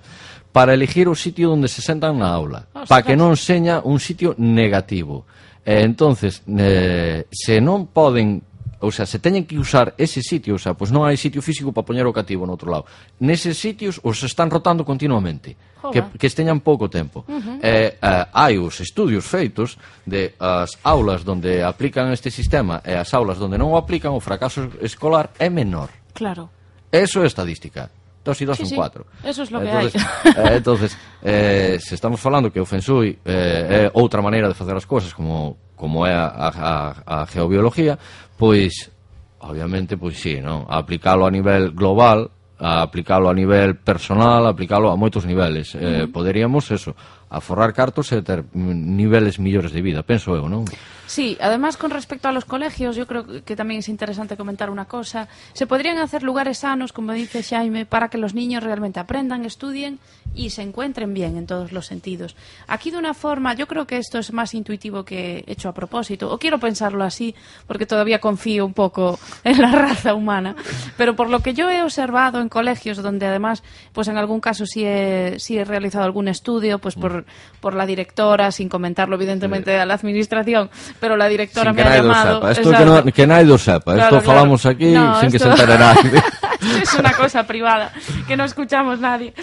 [SPEAKER 4] para elegir o sitio onde se sentan na aula, para que non seña un sitio negativo E entonces, eh, se non poden ou sea, se teñen que usar ese sitio, o sea, pois non hai sitio físico para poñer o cativo no outro lado. Neses sitios os están rotando continuamente, Joga.
[SPEAKER 3] que,
[SPEAKER 4] que esteñan pouco tempo. Uh -huh. eh, eh, hai os estudios feitos de as aulas onde aplican este sistema e as aulas onde non o aplican, o fracaso escolar é menor.
[SPEAKER 3] Claro.
[SPEAKER 4] Eso é estadística. Dos y dos
[SPEAKER 3] sí,
[SPEAKER 4] son
[SPEAKER 3] sí.
[SPEAKER 4] cuatro.
[SPEAKER 3] Eso es lo
[SPEAKER 4] entonces,
[SPEAKER 3] que hai.
[SPEAKER 4] Eh, entonces, eh, se estamos falando que o Fensui eh, é outra maneira de facer as cousas como, como é a, a, a geobiología, pois, obviamente, pois sí, non? A aplicalo a nivel global, a aplicalo a nivel personal, a aplicalo a moitos niveles. Uh -huh. eh, poderíamos eso, aforrar cartos e ter niveles millores de vida, penso eu, non?
[SPEAKER 3] Sí, además con respecto a los colegios, yo creo que también es interesante comentar una cosa. Se podrían hacer lugares sanos, como dice Jaime, para que los niños realmente aprendan, estudien y se encuentren bien en todos los sentidos. Aquí de una forma, yo creo que esto es más intuitivo que hecho a propósito, o quiero pensarlo así, porque todavía confío un poco en la raza humana, pero por lo que yo he observado en colegios donde además, pues en algún caso sí he, sí he realizado algún estudio, pues por, por la directora, sin comentarlo evidentemente a la administración, pero la directora
[SPEAKER 4] sin
[SPEAKER 3] me ha llamado.
[SPEAKER 4] Esto que, no, que nadie lo sepa.
[SPEAKER 3] Claro,
[SPEAKER 4] esto
[SPEAKER 3] claro.
[SPEAKER 4] falamos aquí
[SPEAKER 3] No,
[SPEAKER 4] sin que se entere nadie.
[SPEAKER 3] es una cosa privada que no escuchamos nadie.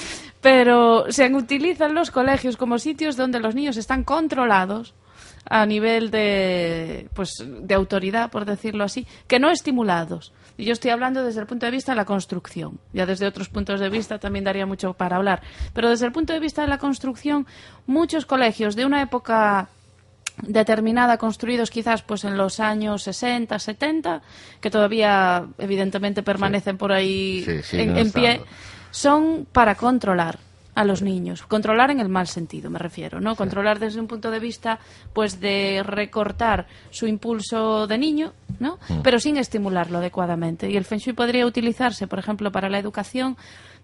[SPEAKER 3] Pero se utilizan los colegios como sitios donde los niños están controlados a nivel de, pues, de autoridad, por decirlo así, que no estimulados. Y yo estoy hablando desde el punto de vista de la construcción. Ya desde otros puntos de vista también daría mucho para hablar. Pero desde el punto de vista de la construcción, muchos colegios de una época determinada construidos quizás pues en los años 60, 70, que todavía evidentemente permanecen por ahí
[SPEAKER 4] Sí,
[SPEAKER 3] en, en pie, son para controlar a los niños, controlar en el mal sentido, me refiero, ¿no? Controlar desde un punto de vista pues de recortar su impulso de niño, ¿no? Pero sin estimularlo adecuadamente. Y el Feng Shui podría utilizarse, por ejemplo, para la educación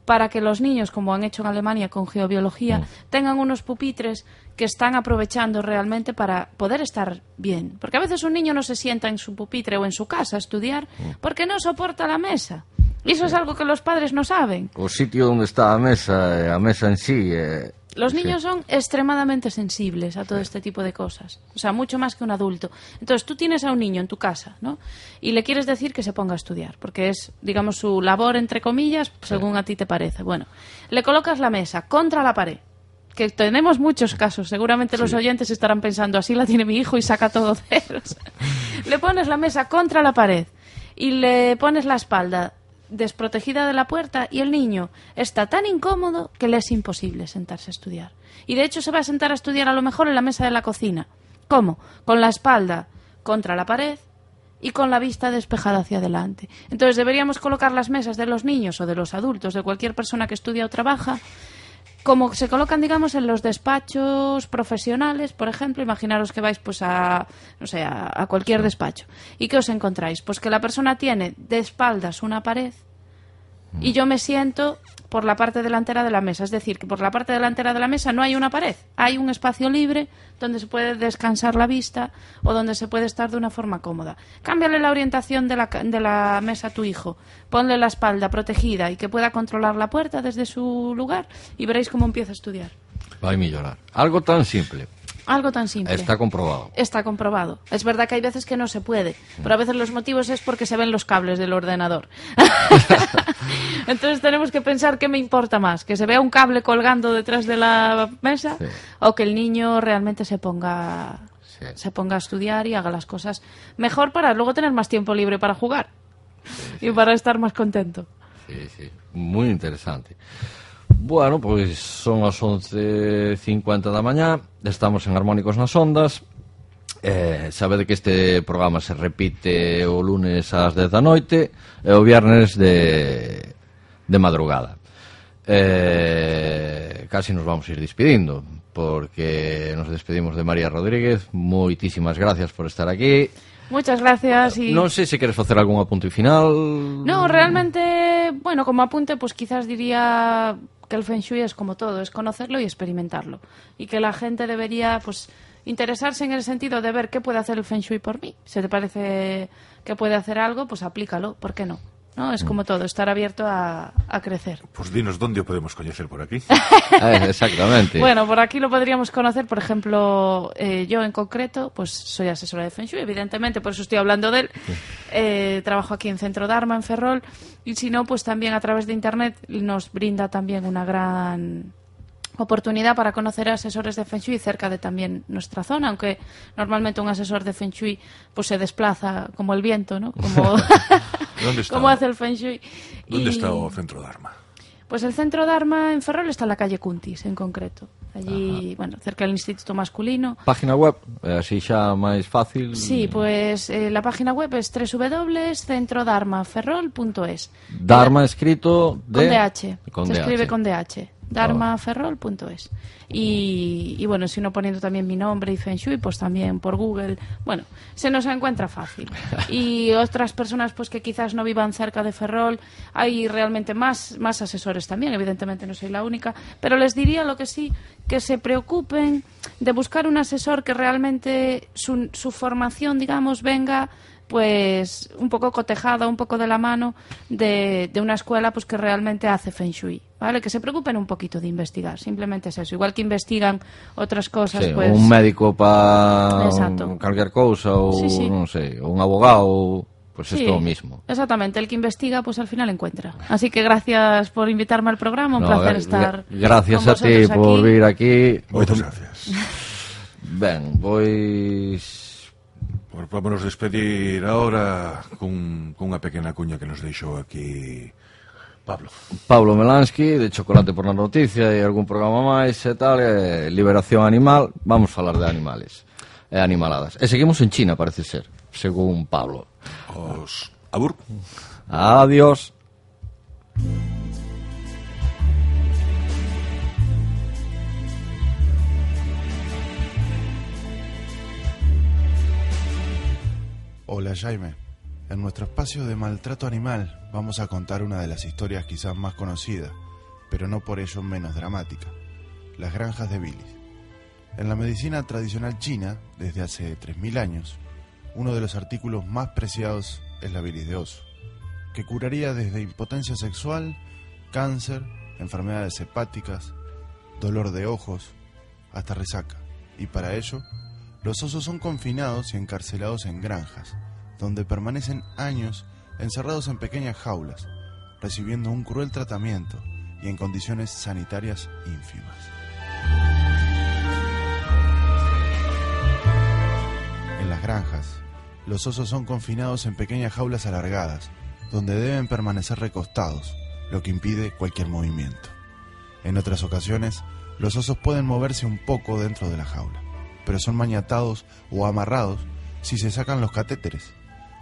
[SPEAKER 3] para que los niños, como han hecho en Alemania con geobiología, tengan unos pupitres que están aprovechando realmente para poder estar bien. Porque a veces un niño no se sienta en su pupitre o en su casa a estudiar porque no soporta la mesa. Y eso es algo que los padres no saben.
[SPEAKER 4] O sitio onde está a mesa, e a mesa en sí, eh,
[SPEAKER 3] Los
[SPEAKER 4] sí.
[SPEAKER 3] niños son extremadamente sensibles a todo este tipo de cosas. O sea, mucho más que un adulto. Entonces, tú tienes a un niño en tu casa, ¿no? Y le quieres decir que se ponga a estudiar, porque es, digamos, su labor, entre comillas, según a ti te parece. Bueno, le colocas la mesa contra la pared. Que tenemos muchos casos. Seguramente los oyentes estarán pensando, así la tiene mi hijo y saca todo ceros. le pones la mesa contra la pared y le pones la espalda desprotegida de la puerta y el niño está tan incómodo que le es imposible sentarse a estudiar. Y de hecho se va a sentar a estudiar a lo mejor en la mesa de la cocina. ¿Cómo? Con la espalda contra la pared y con la vista despejada hacia adelante. Entonces deberíamos colocar las mesas de los niños o de los adultos, de cualquier persona que estudia o trabaja, como se colocan, digamos, en los despachos profesionales, por ejemplo, imaginaros que vais pues a, no sé, a, a cualquier despacho. ¿Y qué os encontráis? Pues que la persona tiene de espaldas una pared y yo me siento por la parte delantera de la mesa. Es decir, que por la parte delantera de la mesa no hay una pared, hay un espacio libre donde se puede descansar la vista o donde se puede estar de una forma cómoda. Cámbiale la orientación de la, de la mesa a tu hijo, ponle la espalda protegida y que pueda controlar la puerta desde su lugar y veréis cómo empieza a estudiar.
[SPEAKER 4] vai mellorar. Algo tan simple,
[SPEAKER 3] Algo tan simple.
[SPEAKER 4] está comprobado.
[SPEAKER 3] Está comprobado. Es verdad que hay veces que no se puede, pero a veces los motivos es porque se ven los cables del ordenador. Entonces tenemos que pensar qué me importa más, que se vea un cable colgando detrás de la mesa
[SPEAKER 4] Sí.
[SPEAKER 3] o que el niño realmente se ponga
[SPEAKER 4] Sí.
[SPEAKER 3] se ponga a estudiar y haga las cosas mejor para luego tener más tiempo libre para jugar y para estar más contento.
[SPEAKER 4] Sí, sí, moi interesante. Bueno, pois son as 11.50 da mañá Estamos en Harmónicos nas Ondas Eh, sabede que este programa se repite o lunes ás 10 da noite e o viernes de, de madrugada. Eh, casi nos vamos a ir despedindo, porque nos despedimos de María Rodríguez. Moitísimas gracias por estar aquí.
[SPEAKER 3] Muchas gracias y
[SPEAKER 4] Non sei se queres facer algún apunte final.
[SPEAKER 3] No, realmente, bueno, como apunte, pues quizás diría que el Feng Shui es como todo, es conocerlo y experimentarlo. Y que la gente debería, pues, interesarse en el sentido de ver qué puede hacer el Feng Shui por mí. Si te parece que puede hacer algo, pues aplícalo, ¿por qué no? ¿No? Es como todo, estar abierto a, a crecer.
[SPEAKER 2] Pues dinos dónde podemos coñecer por aquí.
[SPEAKER 4] Eh, exactamente.
[SPEAKER 3] Bueno, por aquí lo podríamos conocer, por ejemplo, eh, yo en concreto, pues soy asesora de Feng Shui, evidentemente, por eso estoy hablando de él. Eh, trabajo aquí en Centro Dharma, en Ferrol, y si no, pues también a través de Internet nos brinda también una gran oportunidad para conocer a asesores de Feng Shui cerca de también nuestra zona, aunque normalmente un asesor de Feng Shui pues se desplaza como el viento, ¿no? Como,
[SPEAKER 2] ¿Dónde está?
[SPEAKER 3] como hace el Feng Shui.
[SPEAKER 2] ¿Dónde
[SPEAKER 3] Y-
[SPEAKER 2] está o Centro Dharma?
[SPEAKER 3] pues el centro Dharma en Ferrol está en la calle Cuntis, en concreto. Allí, bueno, cerca del Instituto Masculino.
[SPEAKER 4] Página web, eh, así xa máis fácil.
[SPEAKER 3] Sí, pues eh, la página web es www.centrodharmaferrol.es.
[SPEAKER 4] Dharma escrito de...
[SPEAKER 3] Con DH.
[SPEAKER 4] Con
[SPEAKER 3] Se
[SPEAKER 4] DH.
[SPEAKER 3] escribe con DH. Dharmaferrol.es. Y, y bueno, si no poniendo también mi nombre y Feng Shui, pues también por Google. Bueno, se nos encuentra fácil. Y otras personas pues que quizás no vivan cerca de Ferrol, hay realmente más, más asesores también, evidentemente no soy la única, pero les diría lo que sí, que se preocupen de buscar un asesor que realmente su, su formación, digamos, venga pues un poco cotejada, un poco de la mano de, de una escuela pues que realmente hace Feng Shui, ¿vale? Que se preocupen un poquito de investigar, simplemente es eso. Igual que investigan otras cosas,
[SPEAKER 4] Sí,
[SPEAKER 3] pues...
[SPEAKER 4] un médico para
[SPEAKER 3] Sí, sí.
[SPEAKER 4] non sei, ou un abogado, pues
[SPEAKER 3] Sí,
[SPEAKER 4] es todo mismo.
[SPEAKER 3] Exactamente, el que investiga pues al final encuentra. Así que gracias por invitarme al programa, un
[SPEAKER 4] No,
[SPEAKER 3] placer estar
[SPEAKER 4] gra- Gracias
[SPEAKER 3] con
[SPEAKER 4] a ti por
[SPEAKER 3] aquí.
[SPEAKER 4] vir aquí.
[SPEAKER 2] Moitas gracias.
[SPEAKER 4] Ben, pois
[SPEAKER 2] Bueno, vámonos despedir ahora cun, cunha pequena cuña que nos deixou aquí Pablo.
[SPEAKER 4] Pablo Melansky, de Chocolate por la Noticia e algún programa máis e tal, e Liberación Animal, vamos falar de animales e animaladas. E seguimos en China, parece ser, según Pablo.
[SPEAKER 2] Os abur.
[SPEAKER 4] Adiós. Adiós.
[SPEAKER 5] Hola Jaime. En nuestro espacio de maltrato animal vamos a contar una de las historias quizás más conocidas, pero no por ello menos dramática, las granjas de bilis. En la medicina tradicional china, desde hace 3.000 años, uno de los artículos más preciados es la bilis de oso, que curaría desde impotencia sexual, cáncer, enfermedades hepáticas, dolor de ojos, hasta resaca. Y para ello, los osos son confinados y encarcelados en granjas, donde permanecen años encerrados en pequeñas jaulas, recibiendo un cruel tratamiento y en condiciones sanitarias ínfimas. En las granjas, los osos son confinados en pequeñas jaulas alargadas, donde deben permanecer recostados, lo que impide cualquier movimiento. En otras ocasiones, los osos pueden moverse un poco dentro de la jaula, pero son maniatados o amarrados si se sacan los catéteres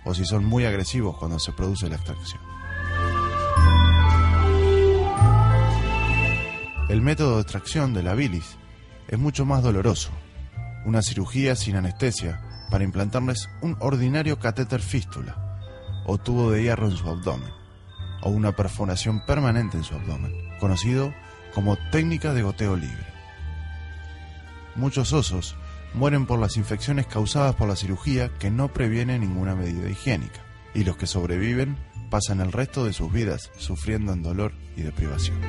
[SPEAKER 5] o si son muy agresivos cuando se produce la extracción. El método de extracción de la bilis es mucho más doloroso. Una cirugía sin anestesia para implantarles un ordinario catéter fístula o tubo de hierro en su abdomen o una perforación permanente en su abdomen, conocido como técnica de goteo libre. Muchos osos mueren por las infecciones causadas por la cirugía que no previene ninguna medida higiénica, y los que sobreviven pasan el resto de sus vidas sufriendo en dolor y deprivación.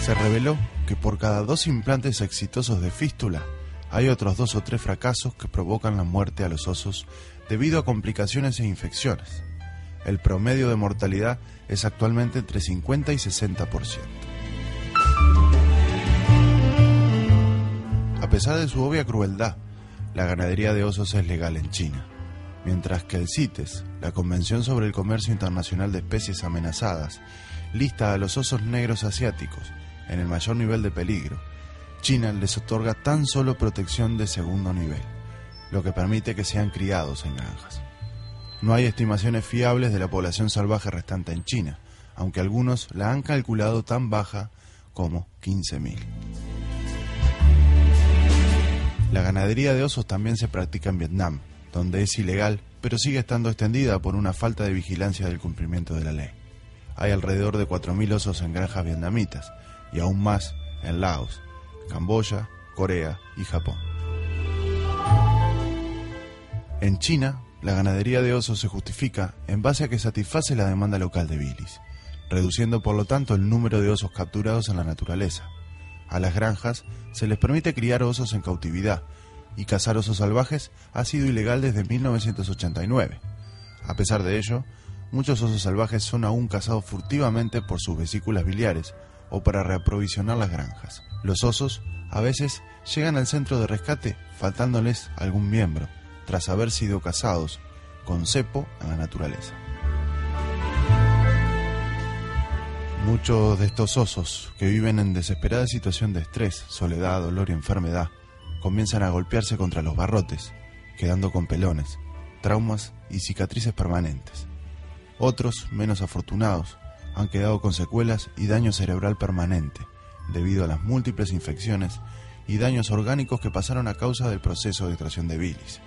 [SPEAKER 5] Se reveló que por cada dos implantes exitosos de fístula, hay otros dos o tres fracasos que provocan la muerte a los osos debido a complicaciones e infecciones. El promedio de mortalidad es actualmente entre 50 y 60%. Pesar de su obvia crueldad, la ganadería de osos es legal en China, mientras que el CITES, la Convención sobre el Comercio Internacional de Especies Amenazadas, lista a los osos negros asiáticos en el mayor nivel de peligro. China les otorga tan solo protección de segundo nivel, lo que permite que sean criados en granjas. No hay estimaciones fiables de la población salvaje restante en China, aunque algunos la han calculado tan baja como 15.000. La ganadería de osos también se practica en Vietnam, donde es ilegal, pero sigue estando extendida por una falta de vigilancia del cumplimiento de la ley. Hay alrededor de 4.000 osos en granjas vietnamitas y aún más en Laos, Camboya, Corea y Japón. En China, la ganadería de osos se justifica en base a que satisface la demanda local de bilis, reduciendo por lo tanto el número de osos capturados en la naturaleza. A las granjas se les permite criar osos en cautividad y cazar osos salvajes ha sido ilegal desde 1989. A pesar de ello, muchos osos salvajes son aún cazados furtivamente por sus vesículas biliares o para reaprovisionar las granjas. Los osos a veces llegan al centro de rescate faltándoles algún miembro, tras haber sido cazados con cepo en la naturaleza. Muchos de estos osos, que viven en desesperada situación de estrés, soledad, dolor y enfermedad, comienzan a golpearse contra los barrotes, quedando con pelones, traumas y cicatrices permanentes. Otros, menos afortunados, han quedado con secuelas y daño cerebral permanente, debido a las múltiples infecciones y daños orgánicos que pasaron a causa del proceso de extracción de bilis.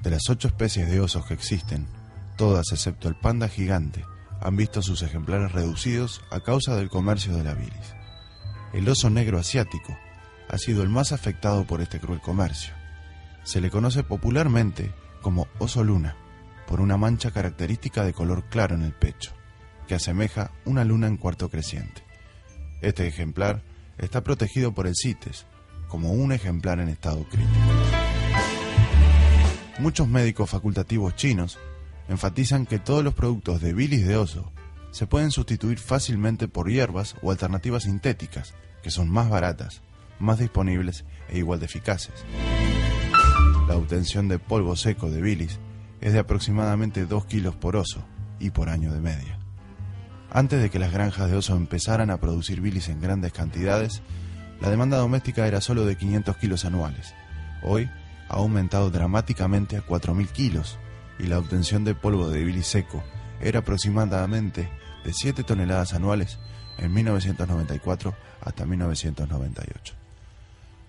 [SPEAKER 5] De las ocho especies de osos que existen, todas excepto el panda gigante, han visto sus ejemplares reducidos a causa del comercio de la bilis. El oso negro asiático ha sido el más afectado por este cruel comercio. Se le conoce popularmente como oso luna, por una mancha característica de color claro en el pecho, que asemeja una luna en cuarto creciente. Este ejemplar está protegido por el CITES como un ejemplar en estado crítico. Muchos médicos facultativos chinos enfatizan que todos los productos de bilis de oso se pueden sustituir fácilmente por hierbas o alternativas sintéticas, que son más baratas, más disponibles e igual de eficaces. La obtención de polvo seco de bilis es de aproximadamente 2 kilos por oso y por año de media. Antes de que las granjas de oso empezaran a producir bilis en grandes cantidades, la demanda doméstica era solo de 500 kilos anuales. Hoy ha aumentado dramáticamente a 4.000 kilos y la obtención de polvo de bilis seco era aproximadamente de 7 toneladas anuales en 1994 hasta 1998.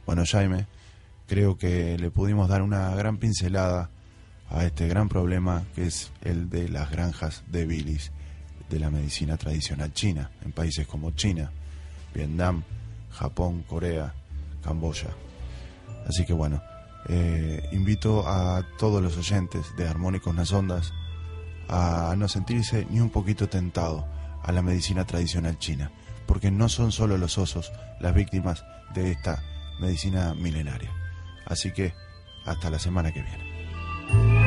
[SPEAKER 5] Bueno, Jaime, creo que le pudimos dar una gran pincelada a este gran problema que es el de las granjas de bilis de la medicina tradicional china, en países como China, Vietnam, Japón, Corea, Camboya. Así que bueno, eh, invito a todos los oyentes de Armónicos Nas Ondas a no sentirse ni un poquito tentado a la medicina tradicional china, porque no son solo los osos las víctimas de esta medicina milenaria. Así que hasta la semana que viene.